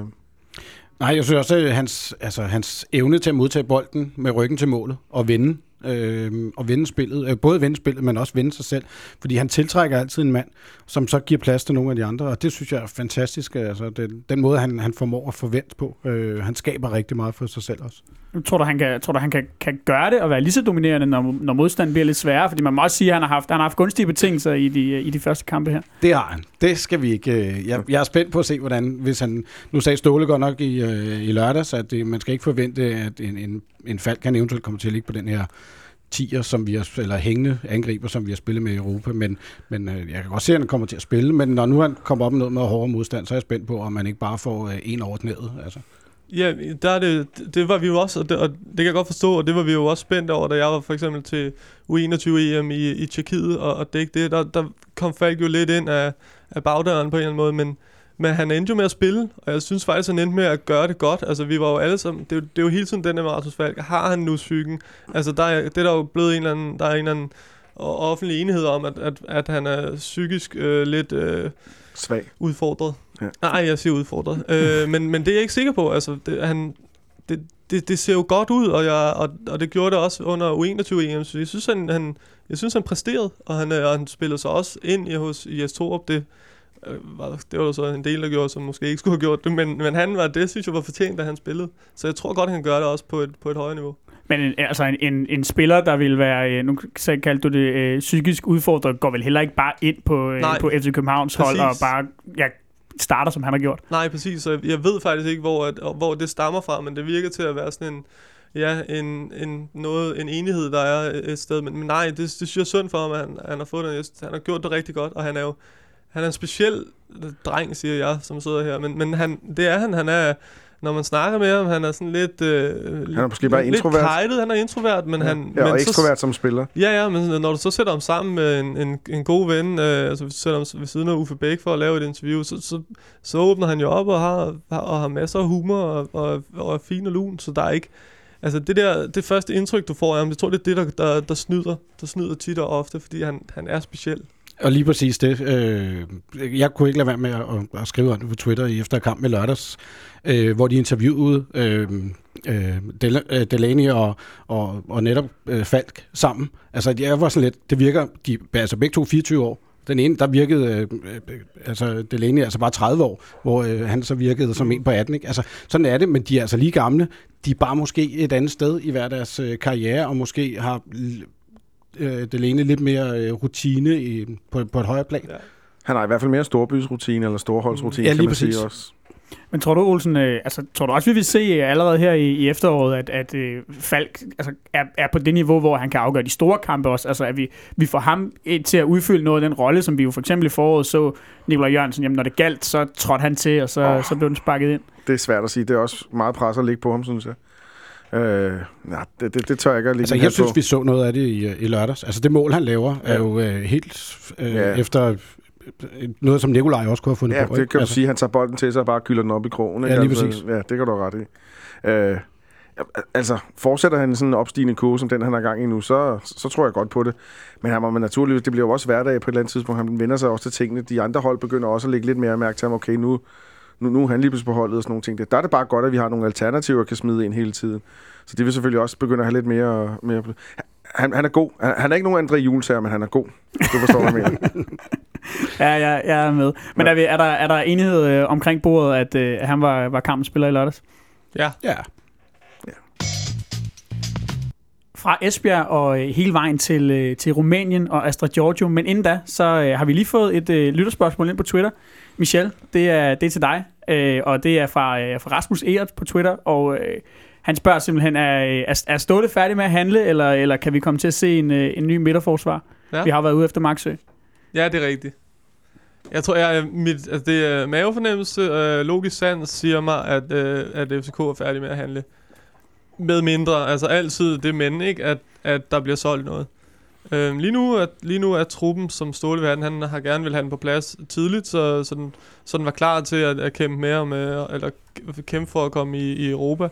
Nej, jeg synes også, at hans, altså, hans evne til at modtage bolden med ryggen til målet og vinde, øh, og vinde spillet, øh, både vinde spillet, men også vinde sig selv, fordi han tiltrækker altid en mand, som så giver plads til nogle af de andre, og det synes jeg er fantastisk, altså den, den måde, han, han formår at forvente på. Øh, han skaber rigtig meget for sig selv også. Tror du, han kan, tror du, han kan, kan gøre det og være lige så dominerende, når, når modstanden bliver lidt sværere? Fordi man må også sige, at han har haft, han har haft gunstige betingelser i de, i de første kampe her. Det har han. Det skal vi ikke... øh, Jeg, jeg er spændt på at se, hvordan... Hvis han, nu sagde Ståle godt nok i, øh, i lørdags, at det, man skal ikke forvente, at en, en, en fald kan eventuelt komme til at ligge på den her tier, som vi har, eller hængende angriber, som vi har spillet med i Europa. Men, men øh, jeg kan godt se, at han kommer til at spille. Men når nu han kommer op med noget med hårdere modstand, så er jeg spændt på, om man ikke bare får øh, en over knæet. Altså. Ja, der er det, det var vi jo også, og det, og det kan jeg godt forstå, og det var vi jo også spændt over, da jeg var for eksempel til U21-EM i, i Tjekkiet, og, og det, ikke det, der, der kom Falk jo lidt ind af, af bagdøren på en eller anden måde, men, men han endte jo med at spille, og jeg synes faktisk, han endte med at gøre det godt. Altså, vi var jo alle sammen, det er jo, det er jo hele tiden den der med Rasmus Falk. Har han nu psyken? Altså, der er, det er der jo blevet en eller anden, der er en eller anden offentlig enighed om, at, at, at han er psykisk øh, lidt... Øh, svag. udfordret. Ja. Nej, jeg siger udfordret. øh, [LAUGHS] men, men det er jeg ikke sikker på. Altså, det, han, det, det, det ser jo godt ud, og, jeg, og, og det gjorde det også under U21-EM. Så jeg synes, han, han, jeg synes, han præsterede, og han, øh, og han spillede sig også ind i, hos Jes Torup. Det, var, det var der så en del, der gjorde, som måske ikke skulle have gjort det, men, men han var, det synes jeg var fortjent, da han spillede. Så jeg tror godt, han gøre det også på et, på et højere niveau. Men en, altså en, en, en spiller, der vil være, øh, nu kaldte du det øh, psykisk udfordret, går vel heller ikke bare ind på, øh, Nej, på FC Københavns hold og præcis. bare ja, starter, som han har gjort. Nej, præcis. Så jeg- ved faktisk ikke, hvor, at, hvor det stammer fra, men det virker til at være sådan en, ja, en, en, noget, en enighed, der er et sted. Men, men nej, det, det synes jeg er synd for ham, at han, han har fået det. Han har gjort det rigtig godt, og han er jo han er en speciel dreng, siger jeg, som sidder her. Men, men han, det er han. Han er, når man snakker med ham, han er sådan lidt... Øh, han er måske bare lidt introvert. kajtet, han er introvert, men han... Ja, men og så- ekstrovert som spiller. Ja, ja, men når du så sætter ham sammen med en, en, en god ven, øh, altså hvis du sætter ham ved siden af Uffe Bæk for at lave et interview, så, så, så åbner han jo op og har, har, og har masser af humor og, og, og er fin og lun, så der er ikke... Altså det der, det første indtryk, du får af ham, det tror jeg, det er det, der, der, der snyder. Der snyder tit og ofte, fordi han, han er speciel. Og lige præcis det. Øh, jeg kunne ikke lade være med at, at skrive om det på Twitter i efter kamp med lørdags, øh, hvor de interviewede øh, øh, Del- øh, Delaney og, og, og netop øh, Falk sammen. Altså, jeg var sådan lidt, det virker, de er altså begge to 24 år. Den ene, der virkede, øh, øh, altså Delaney altså bare 30 år, hvor øh, han så virkede som en på 18. Ikke? Altså, sådan er det, men de er altså lige gamle. De er bare måske et andet sted i hver deres øh, karriere, og måske har øh, Delaney lidt mere øh, rutine i, på, på et højere plan. Ja. Han har i hvert fald mere storbysrutine, eller storholdsrutine, Ja, kan man sige præcis. også. Men tror du, Olsen, øh, altså, tror du også, vi vil se øh, allerede her i, i efteråret, at, at øh, Falk altså, er, er på det niveau, hvor han kan afgøre de store kampe også? Altså, at vi, vi får ham ind til at udfylde noget af den rolle, som vi jo for eksempel i foråret så Nikolaj Jørgensen, jamen når det galt, så trådte han til, og så, oh. så blev den sparket ind. Det er svært at sige. Det er også meget pres at ligge på ham, synes jeg. Øh, nej, det, det, det tør jeg ikke at ligge Altså, jeg synes, på. vi så noget af det i, i lørdags. Altså, det mål, han laver, er Ja. jo øh, helt øh, Ja. efter øh, noget, som Nikolaj også kunne have fundet Ja, på. det ikke? kan du altså, sige. Han tager bolden til sig og bare kylder den op i krogen. Ja, ikke? lige altså, præcis. Ja, det kan du ret i. Øh, altså, fortsætter han sådan en opstigende kurve, som den, han har gang i nu, så, så tror jeg godt på det. Men han må naturligvis, det bliver jo også hverdag på et eller andet tidspunkt. Han vender sig også til tingene. De andre hold begynder også at lægge lidt mere mærke til ham. Okay, nu, nu, nu er han lige pludselig på holdet og sådan nogle ting. Der er det bare godt, at vi har nogle alternativer, kan smide ind hele tiden. Så det vil selvfølgelig også begynde at have lidt mere... mere han, han er god. Han, han er ikke nogen André Jules her, men han er god. Du forstår, hvad jeg mener. [LAUGHS] Ja, jeg, jeg er med. Men Ja. er, vi, er, der, er der enighed øh, omkring bordet, at øh, han var, var kampens spiller i lørdags? Ja, ja. Fra Esbjerg og øh, hele vejen til, øh, til Rumænien og Astra Giorgio. Men inden da, så øh, har vi lige fået et øh, lytterspørgsmål ind på Twitter. Michel, det er, det er til dig, øh, og det er fra, øh, fra Rasmus Egert på Twitter, og øh, han spørger simpelthen, er, øh, er, er Ståle færdig med at handle, eller, eller kan vi komme til at se en, øh, en ny midterforsvar? Ja. Vi har været ude efter Maxø. ja det er rigtigt. Jeg tror, jeg, mit, altså det er mavefornemmelse, øh, logisk sans siger mig, at, øh, at FCK er færdig med at handle. Med mindre, altså altid det men, ikke, at, at der bliver solgt noget. Øhm, lige, nu er, lige nu er truppen, som Ståle vil have den, han har gerne vil have den på plads tidligt, så, så, den, så den var klar til at, at kæmpe mere med, eller kæmpe for at komme i, i Europa.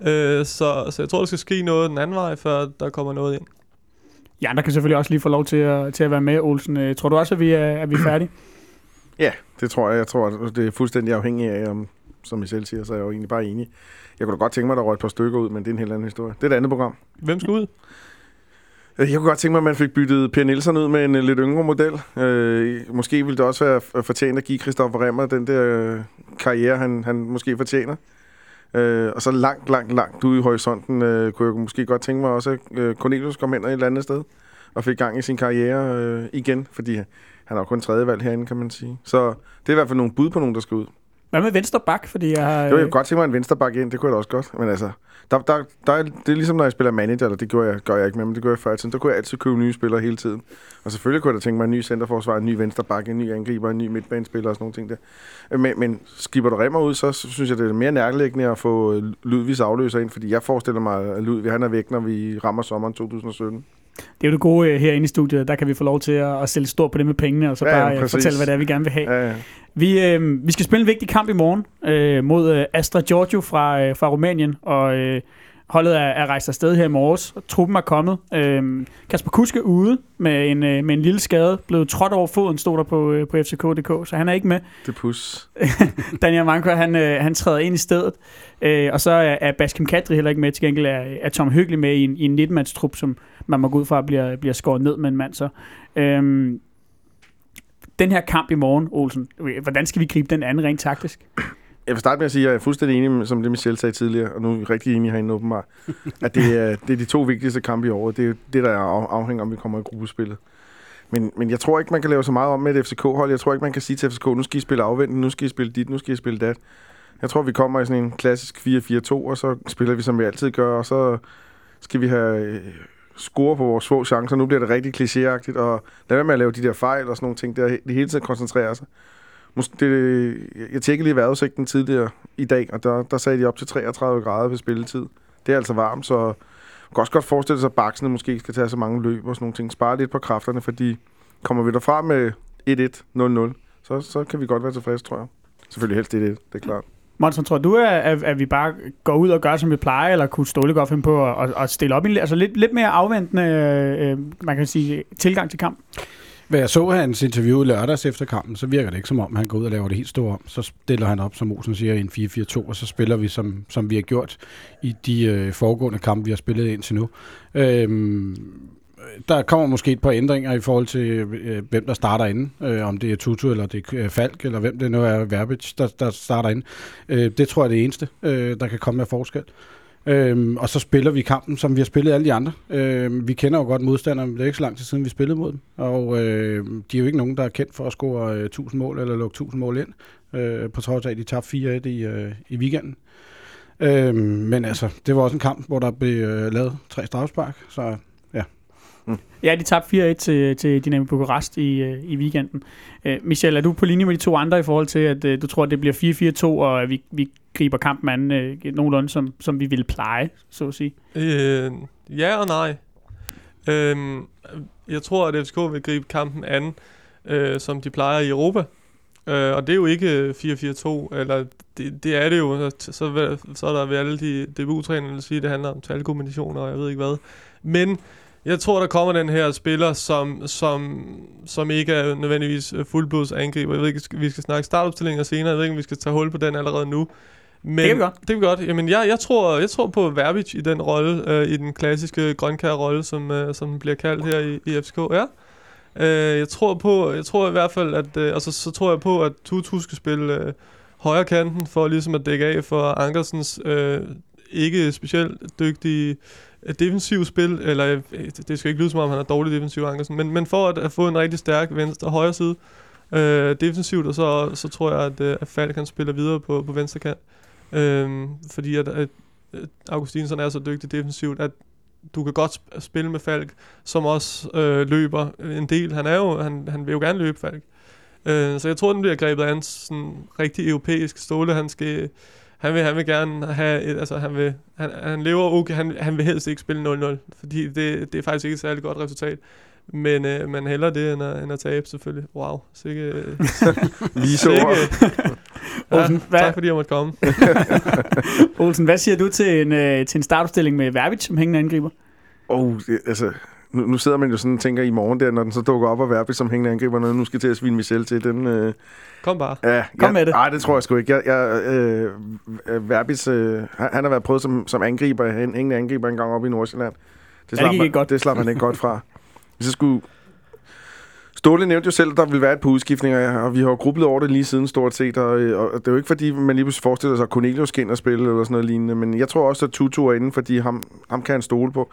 Øh, så, så jeg tror, der skal ske noget den anden vej, før der kommer noget ind. Ja, der kan selvfølgelig også lige få lov til at, til at være med, Olsen. Øh, Tror du også, at vi er, er, vi er færdige? [CLEARS THROAT] Ja, det tror jeg. Jeg tror, at det er fuldstændig afhængigt af, om, som I selv siger, så er jeg jo egentlig bare enig. Jeg kunne da godt tænke mig, at der røg et par stykker ud, men det er en helt anden historie. Det er et andet program. Hvem skal ud? Øh, jeg kunne godt tænke mig, at man fik byttet Per Nielsen ud med en øh, lidt yngre model. Øh, måske ville det også være fortjent at give Christoffer Remmer den der øh, karriere, han, han måske fortjener. Øh, og så langt, langt, langt ude i horisonten øh, kunne jeg måske godt tænke mig også, at øh, Cornelius kom ind et eller andet sted og fik gang i sin karriere øh, igen, fordi han er jo kun tredje valg herinde, kan man sige. Så det er i hvert fald nogle bud på nogen, der skal ud. Hvad med venstre bak? Fordi jeg har, Jo, jeg kunne godt tænke mig en vensterbak ind, det kunne jeg da også godt. Men altså, der, der, der, er- det er ligesom, når jeg spiller manager, eller det gjorde jeg, gør jeg ikke med, men det gjorde jeg før i tiden. Der kunne jeg altid købe nye spillere hele tiden. Og selvfølgelig kunne jeg da tænke mig en ny centerforsvar, en ny vensterbak, en ny angriber, en ny midtbanespiller og sådan nogle ting der. Øh, Men, men skipper du Remmer ud, så synes jeg, det er mere nærliggende at få øh, Ludvigs afløser ind, fordi jeg forestiller mig, at Ludvig han er væk, når vi rammer sommeren 2017. Det er jo det gode øh, herinde i studiet. Der kan vi få lov til at, at sælge stort på det med pengene, og så Ja, ja, bare øh, præcis. fortælle, hvad det er, vi gerne vil have. Ja, ja. Vi, øh, vi skal spille en vigtig kamp i morgen øh, mod øh, Astra Giorgio fra, øh, fra Rumænien, og øh, holdet er, er rejst afsted her i morges. og Truppen er kommet. Øh, Kasper Kuske ude med en, øh, med en lille skade. Blevet trådt over foden, stod der på, øh, på FCK.dk, så han er ikke med. det pus. [LAUGHS] Daniel Manko, han, øh, han træder ind i stedet. Øh, og så er, er Baskim Kadri heller ikke med. Til gengæld er, er Tom Hyggelig med i en, i en 19-mandstrup, som man må gå ud fra bliver, bliver skåret ned med en mand. Så. Øhm, den her kamp i morgen, Olsen, hvordan skal vi gribe den anden rent taktisk? Jeg vil starte med at sige, at jeg er fuldstændig enig med, som det Michel sagde tidligere, og nu er vi rigtig enige herinde åbenbart, [LAUGHS] at det er, det er de to vigtigste kampe i år. Det er det, der er af- afhænger om, vi kommer i gruppespillet. Men, men jeg tror ikke, man kan lave så meget om med et FCK-hold. Jeg tror ikke, man kan sige til FCK, nu skal I spille afventende, nu skal I spille dit, nu skal I spille dat. Jeg tror, vi kommer i sådan en klassisk 4-4-2, og så spiller vi, som vi altid gør, og så skal vi have øh, score på vores få chancer. Nu bliver det rigtig klichéagtigt, og lad være med at lave de der fejl og sådan nogle ting, der det hele tiden koncentrerer sig. Måske det, jeg tjekkede lige vejrudsigten tidligere i dag, og der, der sagde de op til 33 grader ved spilletid. Det er altså varmt, så man kan også godt forestille sig, at baksene måske ikke skal tage så mange løb og sådan nogle ting. Spare lidt på kræfterne, fordi kommer vi derfra med 1-1, 0-0, så, så kan vi godt være tilfredse, tror jeg. Selvfølgelig helst 1-1, det er klart. Monsen, tror du, at, at, vi bare går ud og gør, som vi plejer, eller kunne Ståle godt finde på at, at stille op i en altså lidt, lidt mere afventende, øh, øh man kan sige, tilgang til kamp? Hvad jeg så hans interview lørdags efter kampen, så virker det ikke som om, han går ud og laver det helt store om. Så stiller han op, som Olsen siger, i en 4-4-2, og så spiller vi, som, som vi har gjort i de øh, foregående kampe, vi har spillet indtil nu. Øhm, der kommer måske et par ændringer i forhold til, øh, hvem der starter inden. Øh, om det er Tutu, eller det er Falk, eller hvem det nu er, Verbic, der, der starter inden. Øh, det tror jeg er det eneste, øh, der kan komme med forskel. Øhm, og så spiller vi kampen, som vi har spillet alle de andre. Øhm, vi kender jo godt modstanderne, det er ikke så lang tid siden, vi spillede mod dem. Og øh, de er jo ikke nogen, der er kendt for at score øh, 1000 mål eller lukke 1000 mål ind, øh, på trods af, at de tabte 4-1 i, øh, i weekenden. Øhm, men altså, det var også en kamp, hvor der blev øh, lavet tre strafspark, så Ja, de tabte 4-1 til, til Dynamo Bukarest i, øh, i weekenden. Øh, Michel, er du på linje med de to andre i forhold til, at øh, du tror, at det bliver 4-4-2, og at vi, vi griber kampen an øh, nogenlunde, som, som vi ville pleje, så at sige? Øh, ja og nej. Øh, jeg tror, at FCK vil gribe kampen an, øh, som de plejer i Europa. Øh, og det er jo ikke øh, 4-4-2, eller det, det er det jo. Så, så, så er der ved alle de debuttrænere, der siger, at det handler om talkombinationer, og jeg ved ikke hvad. Men jeg tror, der kommer den her spiller, som, som, som ikke er nødvendigvis fuldblods angriber. Jeg ved ikke, vi skal snakke startopstillinger senere. Jeg ved ikke, om vi skal tage hul på den allerede nu. Men det kan vi godt. Det kan vi godt. Jamen, jeg, jeg, tror, jeg tror på Verbic i den rolle, øh, i den klassiske grønkær-rolle, som, øh, som bliver kaldt her i, i FCK. Ja. Øh, jeg tror på, jeg tror i hvert fald, at, øh, altså, så tror jeg på, at Tutu skal spille øh, højre kanten, for ligesom at dække af for Ankersens øh, ikke specielt dygtige defensiv spil, eller øh, det skal ikke lyde som om, han er dårlig defensiv, Ankersen, men, men for at, at få en rigtig stærk venstre og højre side øh, defensivt, og så, så tror jeg, at, øh, at Falk kan spille videre på, på venstre kant. Øh, fordi at, at Augustinsson er så dygtig defensivt, at du kan godt spille med Falk, som også øh, løber en del. Han, er jo, han, han vil jo gerne løbe, Falk. Øh, så jeg tror, den bliver grebet an sådan rigtig europæisk ståle. Han skal han vil, han vil gerne have, et, altså han vil, han, han lever okay, han, han vil helst ikke spille 0-0, fordi det, det er faktisk ikke et særligt godt resultat. Men, øh, men hellere det, end at, end at tabe, selvfølgelig. Wow, sikke... Øh, [LAUGHS] Lige så [LAUGHS] ja, Olsen, hvad? Tak fordi jeg måtte komme. [LAUGHS] Olsen, hvad siger du til en, øh, til en startopstilling med Verbit som hængende angriber? Oh, det, altså, nu, nu sidder man jo sådan og tænker i morgen der, når den så dukker op og Verbit som hængende angriber, når nu skal til at svine Michel til, den... Øh, Kom bare. Ja, Kom med det. Nej, det tror jeg sgu ikke. Jeg, jeg, øh, Verbis, øh, han har været prøvet som, som angriber, hængende angriber en gang op i Nordsjælland. Det slap, ja, det man, godt. det slap han ikke godt fra. Hvis jeg skulle... Ståle nævnte jo selv, at der ville være et par udskiftninger, og vi har jo grubblet over det lige siden stort set, og, og det er jo ikke fordi, man lige pludselig forestiller sig, at Cornelius skal ind og spille eller sådan noget lignende, men jeg tror også, at Tutu er inde, fordi ham, ham kan han stole på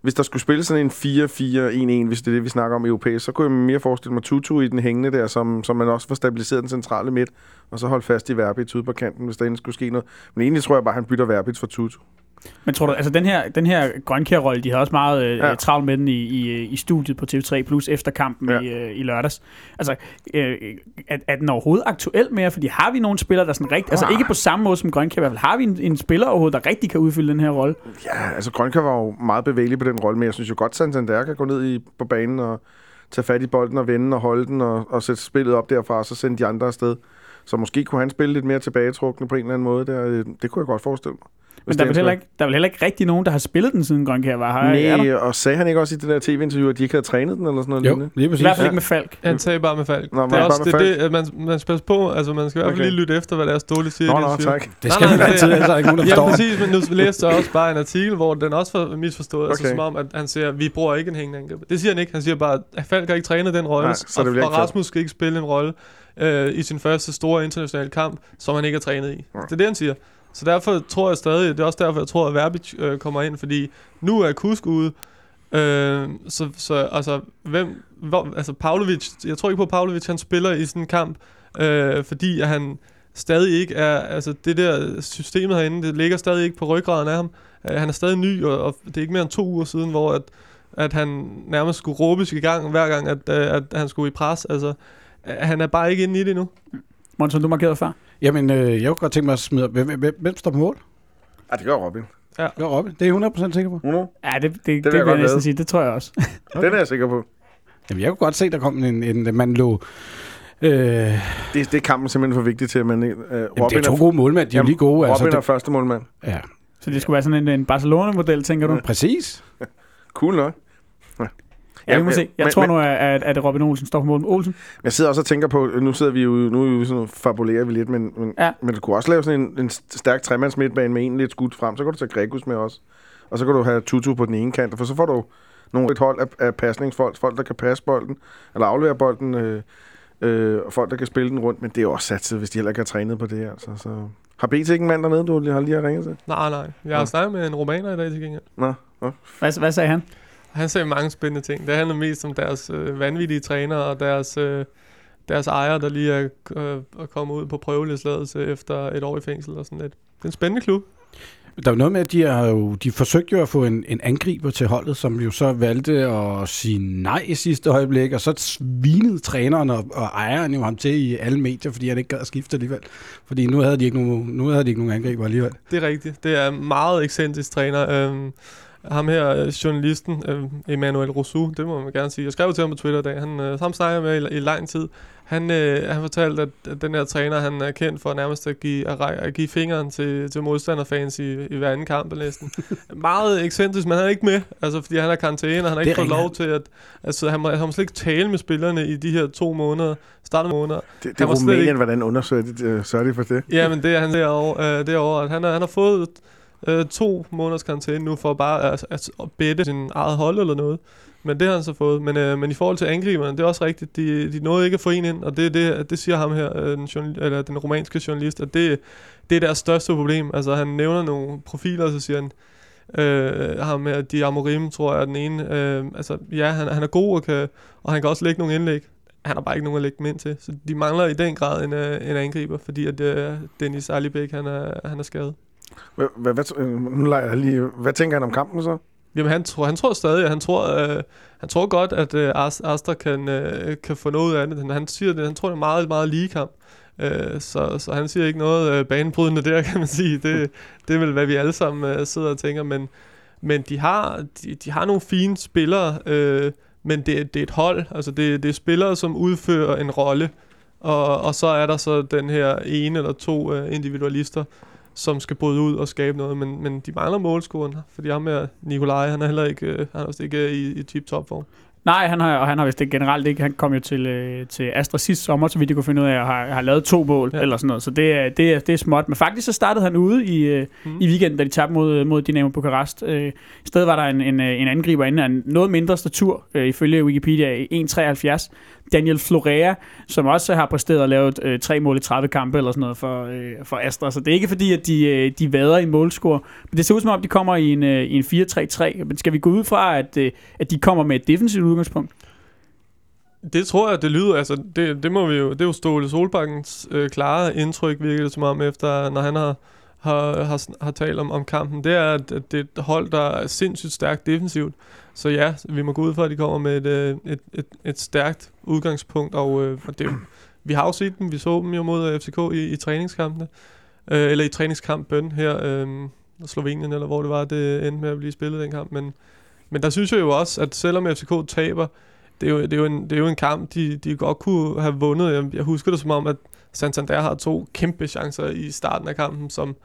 hvis der skulle spille sådan en 4-4-1-1, hvis det er det, vi snakker om europæisk, så kunne jeg mere forestille mig Tutu i den hængende der, som, som man også får stabiliseret den centrale midt, og så holde fast i Verbit ude på kanten, hvis der endelig skulle ske noget. Men egentlig tror jeg bare, at han bytter Verbit for Tutu. Men tror du, altså den her, den her grønkær-rolle, de havde også meget øh, ja. travlt med den i, i, i studiet på TV3 Plus efter kampen ja. i, øh, i lørdags. Altså, øh, er, er den overhovedet aktuel mere? Fordi har vi nogle spillere, der sådan rigtig, altså ikke på samme måde som grønkær, i hvert fald har vi en, en spiller overhovedet, der rigtig kan udfylde den her rolle? Ja, altså grønkær var jo meget bevægelig på den rolle, men jeg synes jo godt, Santander kan gå ned i, på banen og tage fat i bolden og vende og holde den og, og sætte spillet op derfra, og så sende de andre afsted. Så måske kunne han spille lidt mere tilbagetrukne på en eller anden måde. Der. Det kunne jeg godt forestille mig. Men der er, vel heller ikke, der er vel heller ikke rigtig nogen, der har spillet den siden Grønkær var her? Nej, og sagde han ikke også i det der tv-interview, at de ikke havde trænet den eller sådan noget? Jo, lignende? lige præcis. I hvert fald ikke med Falk. Han sagde bare med Falk. Nå, det er også med det, Falk. det, at man, man skal passe på, altså man skal i hvert fald Okay. lige lytte efter, hvad deres Ståle siger. Nå, nå, interview. tak. Det skal Nej, man nej, altid, ellers er der ikke nogen, der Ja, forstår. præcis, men nu læste jeg også bare en artikel, hvor den også var misforstået. Okay. Altså Okay. som om, at han siger, vi bruger ikke en hængende angriber. Det siger han ikke. Han siger bare, at Falk har ikke trænet den rolle, og, og Rasmus skal ikke spille en rolle øh, i sin første store internationale kamp, som han ikke har trænet i. Ja. Det er det, han siger. Så derfor tror jeg stadig, det er også derfor, jeg tror, at Verbic øh, kommer ind, fordi nu er Kusk ude, Øh, så, så altså, hvem, hvor, altså Pavlovic, jeg tror ikke på, at Pavlovic han spiller i sådan en kamp, øh, fordi at han stadig ikke er, altså det der systemet herinde, det ligger stadig ikke på ryggraden af ham. Øh, han er stadig ny, og, og det er ikke mere end to uger siden, hvor at, at han nærmest skulle råbes i gang, hver gang, at, øh, at han skulle i pres. Altså, øh, han er bare ikke inde i det endnu. Monson, du markerede før. Jamen, øh, jeg kunne godt tænke mig at smide... Hvem, hvem, hvem står på mål? Ja, det gør Robin. Ja, Robin. Det er jeg 100% sikker på. 100? Ja, det, det, det, det jeg vil jeg godt næsten lade. sige. Det tror jeg også. Okay. [LAUGHS] Den er jeg sikker på. Jamen, jeg kunne godt se, der kom en... en man lå Øh, Det, det er kampen simpelthen for vigtig til, at man... Uh, Robin jamen, det er to gode målmænd, de er jo lige gode. Robin altså, er første målmand. det, ja, Så det skulle være sådan en, en Barcelona-model, tænker du? præcis. Cool nok. Ja, vi må se. Jeg men- tror men- nu, at, at, Robin Olsen står på mål. Olsen? Jeg sidder også og tænker på, nu sidder vi jo, nu er vi sådan, fabulerer vi lidt, men, men, Ja. men du kunne også lave sådan en, en stærk tremands midtbane med en lidt skudt frem, så kan du tage Gregus med også. Og så kan du have Tutu på den ene kant, for så får du nogle et hold af, af pasningsfolk, folk, der kan passe bolden, eller aflevere bolden, øh, øh, og folk, der kan spille den rundt, men det er jo også satset, hvis de heller ikke har trænet på det, altså. Så. Har BT ikke en mand dernede, du lige har lige har ringet til? Nej, nej. Jeg har Nå. snakket med en romaner i dag til gengæld. Nå, nå. Hvad, hvad sagde han? Han sagde mange spændende ting. Det handler mest om deres øh, vanvittige trænere og deres, øh, deres ejer, der lige er, øh, kommet ud på prøveløsladelse efter et år i fængsel og sådan lidt. Det er en spændende klub. Der er jo noget med, at de, har jo, de forsøgte jo at få en, en angriber til holdet, som jo så valgte at sige nej i sidste øjeblik, og så svinede træneren og, og ejeren jo ham til i alle medier, fordi han ikke gad at skifte alligevel. Fordi nu havde de ikke nogen, nu havde de ikke nogen angriber alligevel. Det er rigtigt. Det er meget ekscentrisk træner. Øhm, ham her, øh, journalisten, øh, Emmanuel Rousseau, det må man gerne sige. Jeg skrev til ham på Twitter i dag. Han, øh, ham snakker med i, i lang tid. Han, øh, han fortalte, at at den her træner, han er kendt for nærmest at give, at, at give fingeren til, til modstanderfans i, i hver anden kamp næsten. [LAUGHS] Meget ekscentrisk, men han er ikke med, altså fordi han er karantæne, og han har ikke er fået lov til at... Altså, han, må, han må slet ikke tale med spillerne i de her to måneder, startede måneder. Det, det er Rumænien, ikke- hvordan undersøger de, øh, sørger de for det? Ja, men det er han derovre, øh, derovre at han, er, han har fået øh, to måneders karantæne nu for bare at, at, at bette sin eget hold eller noget. Men det har han så fået. Men, øh, men i forhold til angriberne, det er også rigtigt. De, de nåede ikke at få en ind, og det, det, det siger ham her, øh, den, journal, eller den romanske journalist, at det, det er deres største problem. Altså han nævner nogle profiler, og så siger han, øh, ham med Di Amorim, tror jeg er den ene. Øh, altså ja, han, han er god, og, kan, og han kan også lægge nogle indlæg. Han har bare ikke nogen at lægge dem ind til. Så de mangler i den grad en, øh, en angriber, fordi at øh, Dennis Alibek, han er, han er skadet. Hvad, hvad, hvad, øh, nu leger lige, hvad tænker han om kampen så? Jamen han tror, han tror stadig, han tror, øh, han tror godt, at øh, Astra kan, øh, kan få noget af det. Han- Han siger det, han tror, det er meget, meget lige kamp. Øh, så, så han siger ikke noget øh, banebrydende der, [LAUGHS] kan man sige. Det, det er vel, hvad vi alle sammen øh, sidder og tænker. Men, men de, har, de, de har nogle fine spillere, øh, men det, det er et hold. Altså det, det er spillere, som udfører en rolle. Og, og så er der så den her ene eller to øh, individualister, som skal bryde ud og skabe noget, men, men de mangler målscoren, fordi ham med Nikolaj, han er heller ikke, øh, han er også ikke øh, i, i tip-top form. Nej, han har, og han har vist det generelt ikke. Han kom jo til, øh, til Astra sidste sommer, så vidt jeg kunne finde ud af, og har, har lavet to mål, Ja. eller sådan noget. Så det er, det, er, det er småt. Men faktisk så startede han ude i, øh, Mm. i weekenden, da de tabte mod, mod Dynamo Bukarest. Øh, I stedet var der en, en, øh, en angriber inde af en noget mindre statur, øh, ifølge Wikipedia, 1,73. Daniel Florea, som også har præsteret at lavet øh, tre mål i 30 kampe eller sådan noget for, øh, for Astra. Så det er ikke fordi, at de, øh, de vader i målscore. Men det ser ud som om, de kommer i en, øh, i en 4-3-3. Men skal vi gå ud fra, at, øh, at de kommer med et defensivt udgangspunkt? Det tror jeg, det lyder, altså det, det må vi jo, det er jo Ståle Solbakkens øh, klare indtryk, virker det som om, efter, når han har, har, har, har talt om, om kampen, det er, at det er et hold, der er sindssygt stærkt defensivt. Så ja, vi må gå ud fra, at de kommer med et, øh, et, et, et stærkt udgangspunkt, og, øh, og det, vi har jo set dem, vi så dem jo mod øh, FCK i, i træningskampene, øh, eller i træningskampen her, øh, Slovenien, eller hvor det var, det endte med at blive spillet den kamp, men, men der synes jeg jo også, at selvom FCK taber, det er jo, det er jo, en, det er jo en kamp, de, de godt kunne have vundet. Jeg, jeg husker det som om, at Santander har to kæmpe chancer i starten af kampen, som,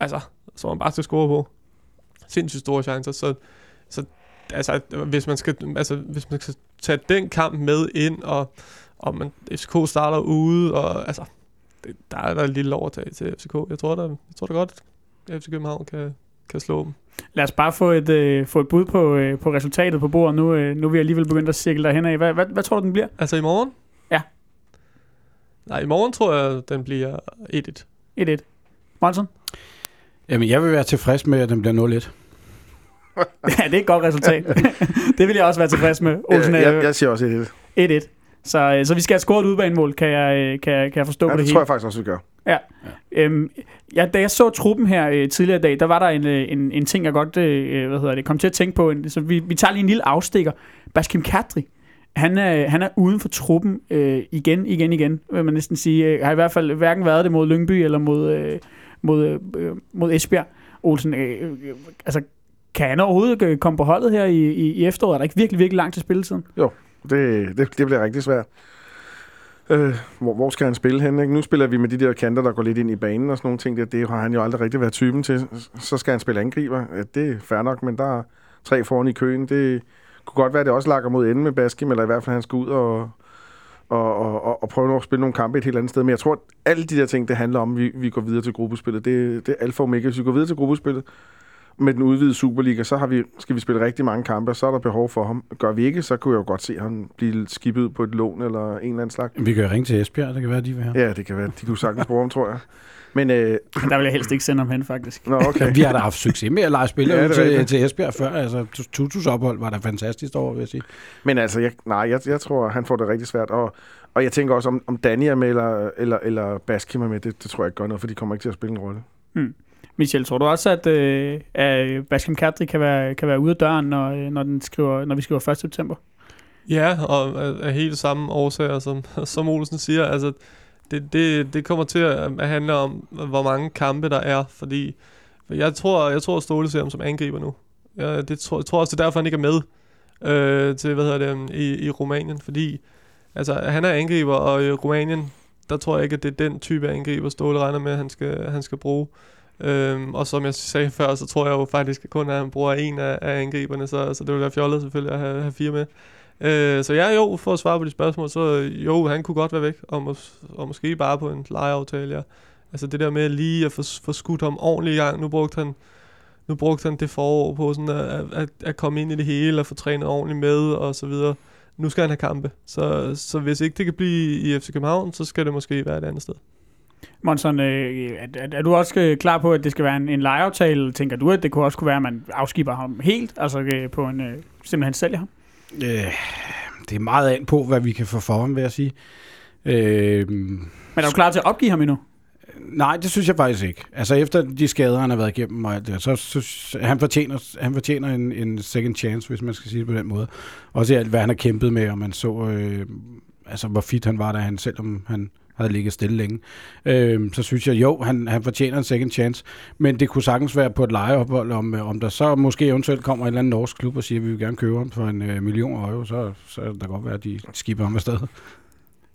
altså, som man bare skal score på. Sindssygt store chancer. Så, så altså, hvis man skal, altså, hvis man skal tage den kamp med ind, og, og man, FCK starter ude, og altså, det, der er der et lille overtag til FCK. Jeg tror, der, jeg tror da godt, at FC København kan, kan slå dem. Lad os bare få et, øh, få et bud på, øh, på resultatet på bordet. Nu, øh, nu er vi alligevel begyndt at cirkle derhen af. Hvad, hvad, hvad tror du, den bliver? Altså i morgen? Ja. Nej, i morgen tror jeg, den bliver 1-1. 1-1. Monson? Jamen, jeg vil være tilfreds med, at den bliver 0-1. [LAUGHS] [LAUGHS] ja, det er et godt resultat. [LAUGHS] det vil jeg også være tilfreds med. Olsen, jeg, ja, jeg, jeg siger også 1 1-1. Så, øh, så vi skal have scoret et udbanemål, kan jeg, øh, kan, jeg- kan jeg forstå ja, på det det hele. tror jeg faktisk også, vi gør. Øhm, ja, da jeg så truppen her øh, tidligere i dag, der var der en, øh, en, en ting, jeg godt øh, hvad hedder det, kom til at tænke på. En, så vi, vi tager lige en lille afstikker. Baskim Kadri, han er, han er uden for truppen øh, igen, igen, igen, vil man næsten sige. Øh, har i hvert fald hverken været det mod Lyngby eller mod, øh, mod, øh, øh mod Esbjerg. Olsen, øh, øh, altså, kan han overhovedet øh, komme på holdet her i, i, i efteråret? Er der ikke virkelig, virkelig langt til spilletiden? Jo, Det, det, det bliver rigtig svært. Øh, hvor, hvor skal han spille hen? Ikke? Nu spiller vi med de der kanter, der går lidt ind i banen og sådan nogle ting. Der. det har han jo aldrig rigtig været typen til. Så skal han spille angriber. Ja, det er fair nok, men der er tre foran i køen. Det kunne godt være, at det også lakker mod enden med Baskim, eller i hvert fald, han skal ud og, og, og, og, prøve at spille nogle kampe et helt andet sted. Men jeg tror, at alle de der ting, det handler om, at vi, vi går videre til gruppespillet. Det, det er alfa og omega. Hvis vi går videre til gruppespillet, med den udvidede Superliga, så har vi, skal vi spille rigtig mange kampe, og så er der behov for ham. Gør vi ikke, så kunne jeg jo godt se ham blive skibet på et lån eller en eller anden slags. Vi kan ringe til Esbjerg, det kan være, de vil have. Ja, det kan være. De kunne sagtens bruge ham, tror jeg. Men, øh, der vil jeg helst ikke sende ham hen, faktisk. nå, okay. Vi har da haft succes med at lege spillere Ja, til, rigtigt. til Esbjerg før. Altså, Tutus ophold var da fantastisk over, vil jeg sige. Men altså, jeg, nej, jeg, jeg tror, han får det rigtig svært. Og, og jeg tænker også, om, om Danny er med, eller, eller, eller Baskim er med, det, det tror jeg ikke gør noget, for de kommer ikke til at spille en rolle. Michel, tror du også, at, øh, at Baskem Kadri kan være, kan være ude af døren, når, øh, når, den skriver, når vi skriver 1. september? Ja, og af helt samme årsager, som, som Olsen siger. Altså, det, det, det kommer til at, handle om, hvor mange kampe der er, fordi jeg tror, jeg tror Ståle ser ham som angriber nu. Jeg, det tror, jeg tror også, det er derfor, han ikke er med øh, til, hvad hedder det, i, i Rumænien, fordi altså, han er angriber, og i Rumænien, der tror jeg ikke, at det er den type angriber, Ståle regner med, at han skal, han skal bruge. Øhm, og som jeg sagde før, så tror jeg jo faktisk kun, at han bruger en af, af angriberne, så, så det vil være fjollet selvfølgelig at have, have fire med. Øh, så ja, jo, for at svare på de spørgsmål, så øh, jo, han kunne godt være væk, og, mås- og måske bare på en lejeaftale, ja. Altså det der med lige at få, få skudt ham ordentligt i gang, nu brugte han, nu brugte han det forår på sådan at, at, at komme ind i det hele og få trænet ordentligt med og så videre. Nu skal han have kampe, så, så hvis ikke det kan blive i FC København, så skal det måske være et andet sted. Monson, øh, er, er, du også øh, klar på, at det skal være en, en lejeaftale? Tænker du, at det kunne også kunne være, at man afskiber ham helt, altså øh, på en, øh, simpelthen sælger ham? Øh, det er meget an på, hvad vi kan få for ham, vil jeg sige. Øh, Men er du klar til at opgive ham endnu? nej, det synes jeg faktisk ikke. Altså efter de skader, han har været igennem, og alt det, så synes han fortjener, han fortjener en, en second chance, hvis man skal sige det på den måde. Også i alt, hvad han har kæmpet med, og man så, øh, altså hvor fit han var, da han, selvom han havde ligget stille længe. Øh, så synes jeg, jo, han, han fortjener en second chance, men det kunne sagtens være på et lejeophold, om, øh, om der så måske eventuelt kommer en eller anden norsk klub og siger, at vi vil gerne købe ham for en øh, million euro, så, så kan det godt være, at de skipper ham afsted.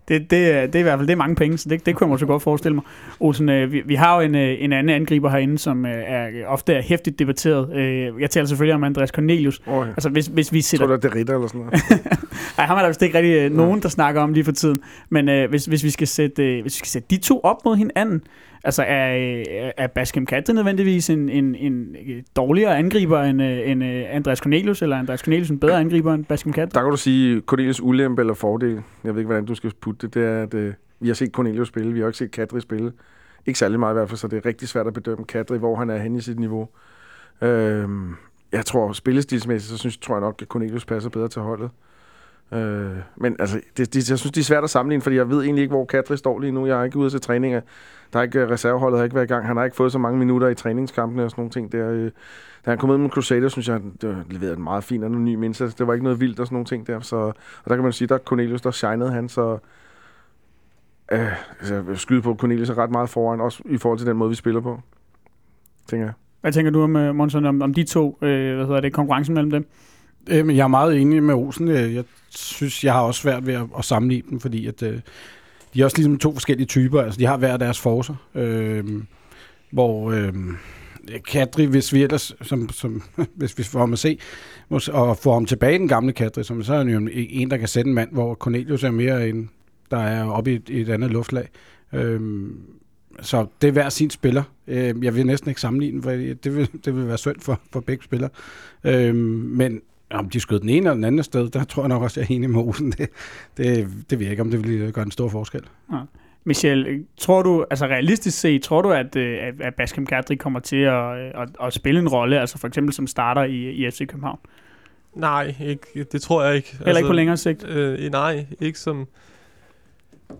Det, det, er- det er i hvert fald det er mange penge, så det, det kunne jeg måske godt forestille mig. Olsen, øh, vi, vi har jo en, øh, en anden angriber herinde, som øh, er ofte er hæftigt debatteret. Øh, jeg taler selvfølgelig om Andreas Cornelius. Oh, ja. Altså hvis, hvis vi sætter tror du, det er Ritter eller sådan noget? [LAUGHS] Nej, ham er der vist ikke rigtig øh, nogen, der snakker om lige for tiden. Men øh, hvis, hvis, vi skal sætte, øh, hvis vi skal sætte de to op mod hinanden, altså er, øh, er Baskem Kadri nødvendigvis en, en, en dårligere angriber end, øh, end øh, Andreas Cornelius, eller Andreas Cornelius en bedre angriber end Baskem Kadri? Der kan du sige Cornelius ulempe eller fordel. Jeg ved ikke, hvordan du skal putte det. Det er, at øh, vi har set Cornelius spille, vi har ikke set Kadri spille. Ikke særlig meget i hvert fald, så det er rigtig svært at bedømme Kadri, hvor han er henne i sit niveau. Øh, jeg tror, spillestilsmæssigt, så synes, tror jeg nok, at Cornelius passer bedre til holdet. Øh, Øh, men altså, det, det, jeg synes, det er svært at sammenligne, fordi jeg ved egentlig ikke, hvor Kadri står lige nu. Jeg er ikke ude til træninger. Der er ikke, øh, reserveholdet har ikke været i gang. Han har ikke fået så mange minutter i træningskampene og sådan nogle ting. Der, øh, da han kom ud med Crusader, synes jeg, det leverede en meget fin anonym indsats. Det var ikke noget vildt og sådan nogle ting der. Så, og der kan man sige, der Cornelius, der shinede han, så øh, altså, jeg skyde på, Cornelius er ret meget foran, også i forhold til den måde, vi spiller på, tænker jeg. Hvad tænker du om, øh, Monson, om, om de to, øh, hvad hedder det, konkurrencen mellem dem? Øh, jeg er meget enig med Olsen. Øh, jeg synes, jeg har også svært ved at, at sammenligne dem, fordi at, øh, de er også ligesom to forskellige typer. Altså, de har hver deres forser. Øh, hvor øh, Kadri, hvis vi ellers, som, som, [LAUGHS] hvis vi får ham at se, og får ham tilbage den gamle Kadri, som, så er han jo en, en, der kan sætte en mand, hvor Cornelius er mere en, der er oppe i et, et andet luftlag. Øh, så det er hver sin spiller. Øh, jeg vil næsten ikke sammenligne, for det vil, det vil være synd for, for begge spillere. Øh, men om de skød den ene eller den anden sted, der tror jeg nok også, jeg er enig med Olsen. Det, det, det ved jeg ikke, om det vil gøre en stor forskel. Michel, øh, tror du, altså realistisk set, tror du, at, øh, at- at Baskem Kadri kommer til at, øh, at, at spille en rolle, altså for eksempel som starter i, i FC København? Nej, ikke, det tror jeg ikke. Heller altså, ikke på længere sigt? Øh, nej, ikke som...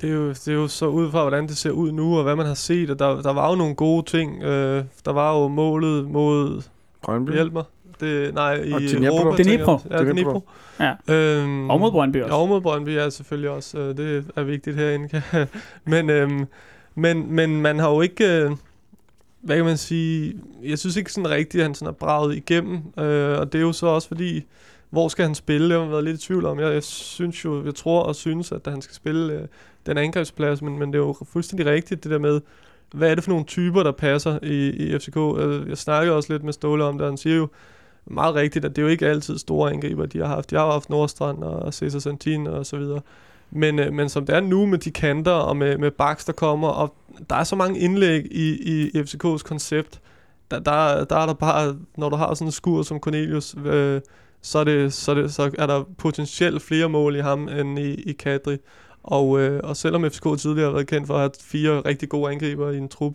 Det er, jo, det er jo så ud fra, hvordan det ser ud nu, og hvad man har set, og der, der var jo nogle gode ting. Øh, der var jo målet mod... Brøndby. Hjælp mig. Det, nej, i Og. Europa. Dnipro. Ja, Dnipro. Ja. Øhm, Og mod Brøndby også. Og mod Brøndby er selvfølgelig også. Øh, det er vigtigt herinde. [LAUGHS] men, øhm, men, men man har jo ikke... Øh, hvad kan man sige? Jeg synes ikke sådan rigtigt, at han sådan er braget igennem. Øh, og det er jo så også fordi, hvor skal han spille? Det har man været lidt i tvivl om. Jeg, jeg synes jo, jeg tror og synes, at han skal spille øh, den angrebsplads, men, men det er jo fuldstændig rigtigt, det der med, hvad er det for nogle typer, der passer i, i FCK? Øh, Jeg snakkede også lidt med Ståle om det, han siger jo meget rigtigt, at det er jo ikke altid store angriber, de har haft. De har jo haft Nordstrand og Cesar Santin og så videre. Men, øh, men som det er nu med de kanter og med, med baks, der kommer, og der er så mange indlæg i, i FCK's koncept, der, der, der er der bare, når du har sådan en skur som Cornelius, øh, så, er det, så, er det, så er der potentielt flere mål i ham end i, i Kadri. Og, øh, og selvom FCK tidligere har været kendt for at have fire rigtig gode angriber i en trup,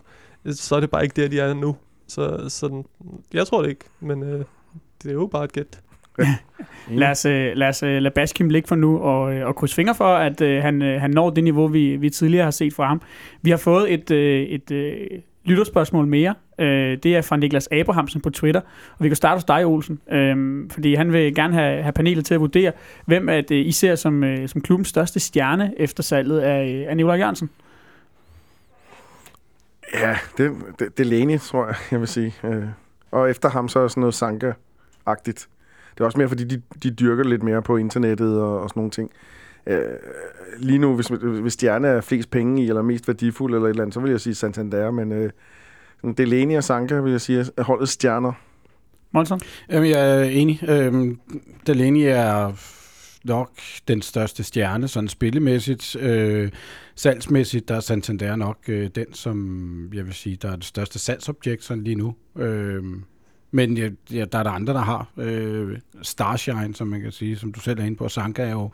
så er det bare ikke der, de er nu. Så, så den, jeg tror det ikke, men øh, det er jo bare et gæt. Lad os, øh, lad os øh, lade Baskim ligge for nu og, øh, og krydse fingre for, at øh, han, han når det niveau, vi, vi tidligere har set fra ham. Vi har fået et, øh, et øh, lytterspørgsmål mere. Øh, det er fra Niklas Abrahamsen på Twitter. Og vi kan starte hos dig, Olsen. Øh, fordi han vil gerne have, have panelet til at vurdere, hvem at, øh, I ser som, øh, som klubbens største stjerne efter salget af, af Nicolai Jørgensen. Ja, det, det, det er Leni, tror jeg, jeg vil sige. Øh, og efter ham så er sådan noget Sanka-agtigt. Det er også mere, fordi de, de dyrker lidt mere på internettet og, og sådan nogle ting. Øh, lige nu, hvis, hvis stjerne er flest penge i, eller mest værdifuld eller et eller andet, så vil jeg sige Santander, men øh, Delaney og Sanka, vil jeg sige, er holdets stjerner. Monson? Jamen, jeg er enig. Øhm, Delaney er nok den største stjerne, sådan spillemæssigt. Øh, salgsmæssigt, der er Santander nok øh, den, som jeg vil sige, der er det største salgsobjekt sådan lige nu. Øh, men ja, ja, der er der andre, der har øh, Starshine, som man kan sige, som du selv er inde på. Sanka er jo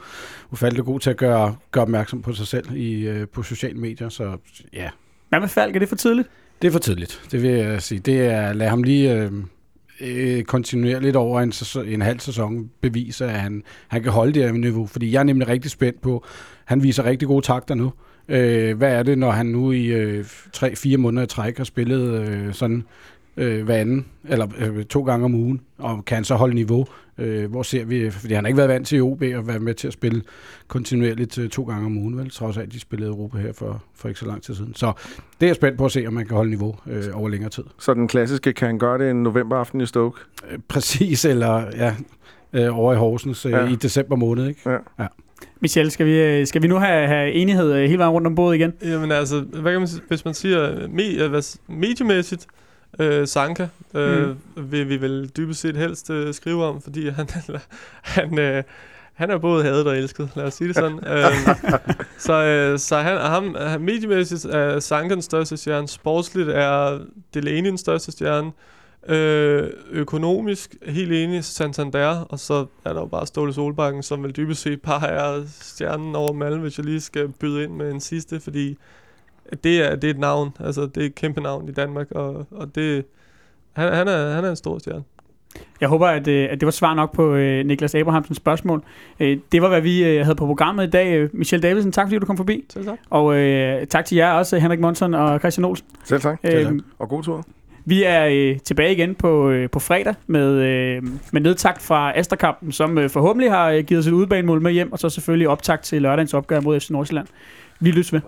ufattelig god til at gøre, gøre opmærksom på sig selv i, øh, på sociale medier, så ja, Hvad med Falk? Er det for tidligt? det er for tidligt, det vil jeg sige. Det er, lad ham lige øh, øh, kontinuerligt over en, sæson, en halv sæson bevise, at han, han kan holde det her niveau. Fordi jeg er nemlig rigtig spændt på, han viser rigtig gode takter nu. Øh, hvad er det, når han nu i øh, 3-4 måneder i træk har spillet øh, sådan øh, hver anden, eller øh, to gange om ugen, og kan han så holde niveau? Øh, hvor ser vi, fordi han har ikke været vant til OB at være med til at spille kontinuerligt øh, to gange om ugen, vel? Trods af, at de spillede Europa her for, for ikke så lang tid siden. Så det er jeg spændt på at se, om man kan holde niveau øh, over længere tid. Så den klassiske, kan han gøre det en novemberaften i Stoke? Øh, præcis, eller ja, øh, over i Horsens øh, Ja. i december måned, ikke? Ja. Michel, skal vi, øh, skal vi nu have, have enighed øh, hele vejen rundt om bordet igen? Jamen altså, hvad kan man, hvis man siger me, mediemæssigt, øh, Sanka øh, mm. vil vi vel dybest set helst øh, skrive om, fordi han, [LAUGHS] han, øh, han er både hadet og elsket, lad os sige det sådan. [LAUGHS] øhm, så øh, så han, ham, mediemæssigt er Sanka den største stjerne, sportsligt er Delaney den største stjerne, Øh, økonomisk, helt enig, Santander, og så er der jo bare Ståle Solbakken, som vel dybest set bare er stjernen over Malmø, hvis jeg lige skal byde ind med en sidste, fordi det er, det er et navn, altså det er et kæmpe navn i Danmark, og, og det, han, han, er, han er en stor stjerne. Jeg håber, at, øh, at det var svar nok på øh, Niklas Abrahamsens spørgsmål. Øh, det var, hvad vi øh, havde på programmet i dag. Øh, Michel Davidsen, tak fordi du kom forbi. Selv tak. Og øh, tak til jer også, Henrik Monson og Christian Olsen. Selv tak. Øh, Og god tur. vi er øh, tilbage igen på, øh, på fredag med, øh, med nedtakt fra Asterkampen, som øh, forhåbentlig har øh, givet os et udbanemål med hjem, og så selvfølgelig optakt til lørdagens opgør mod FC Nordsjælland. Vi lyttes ved.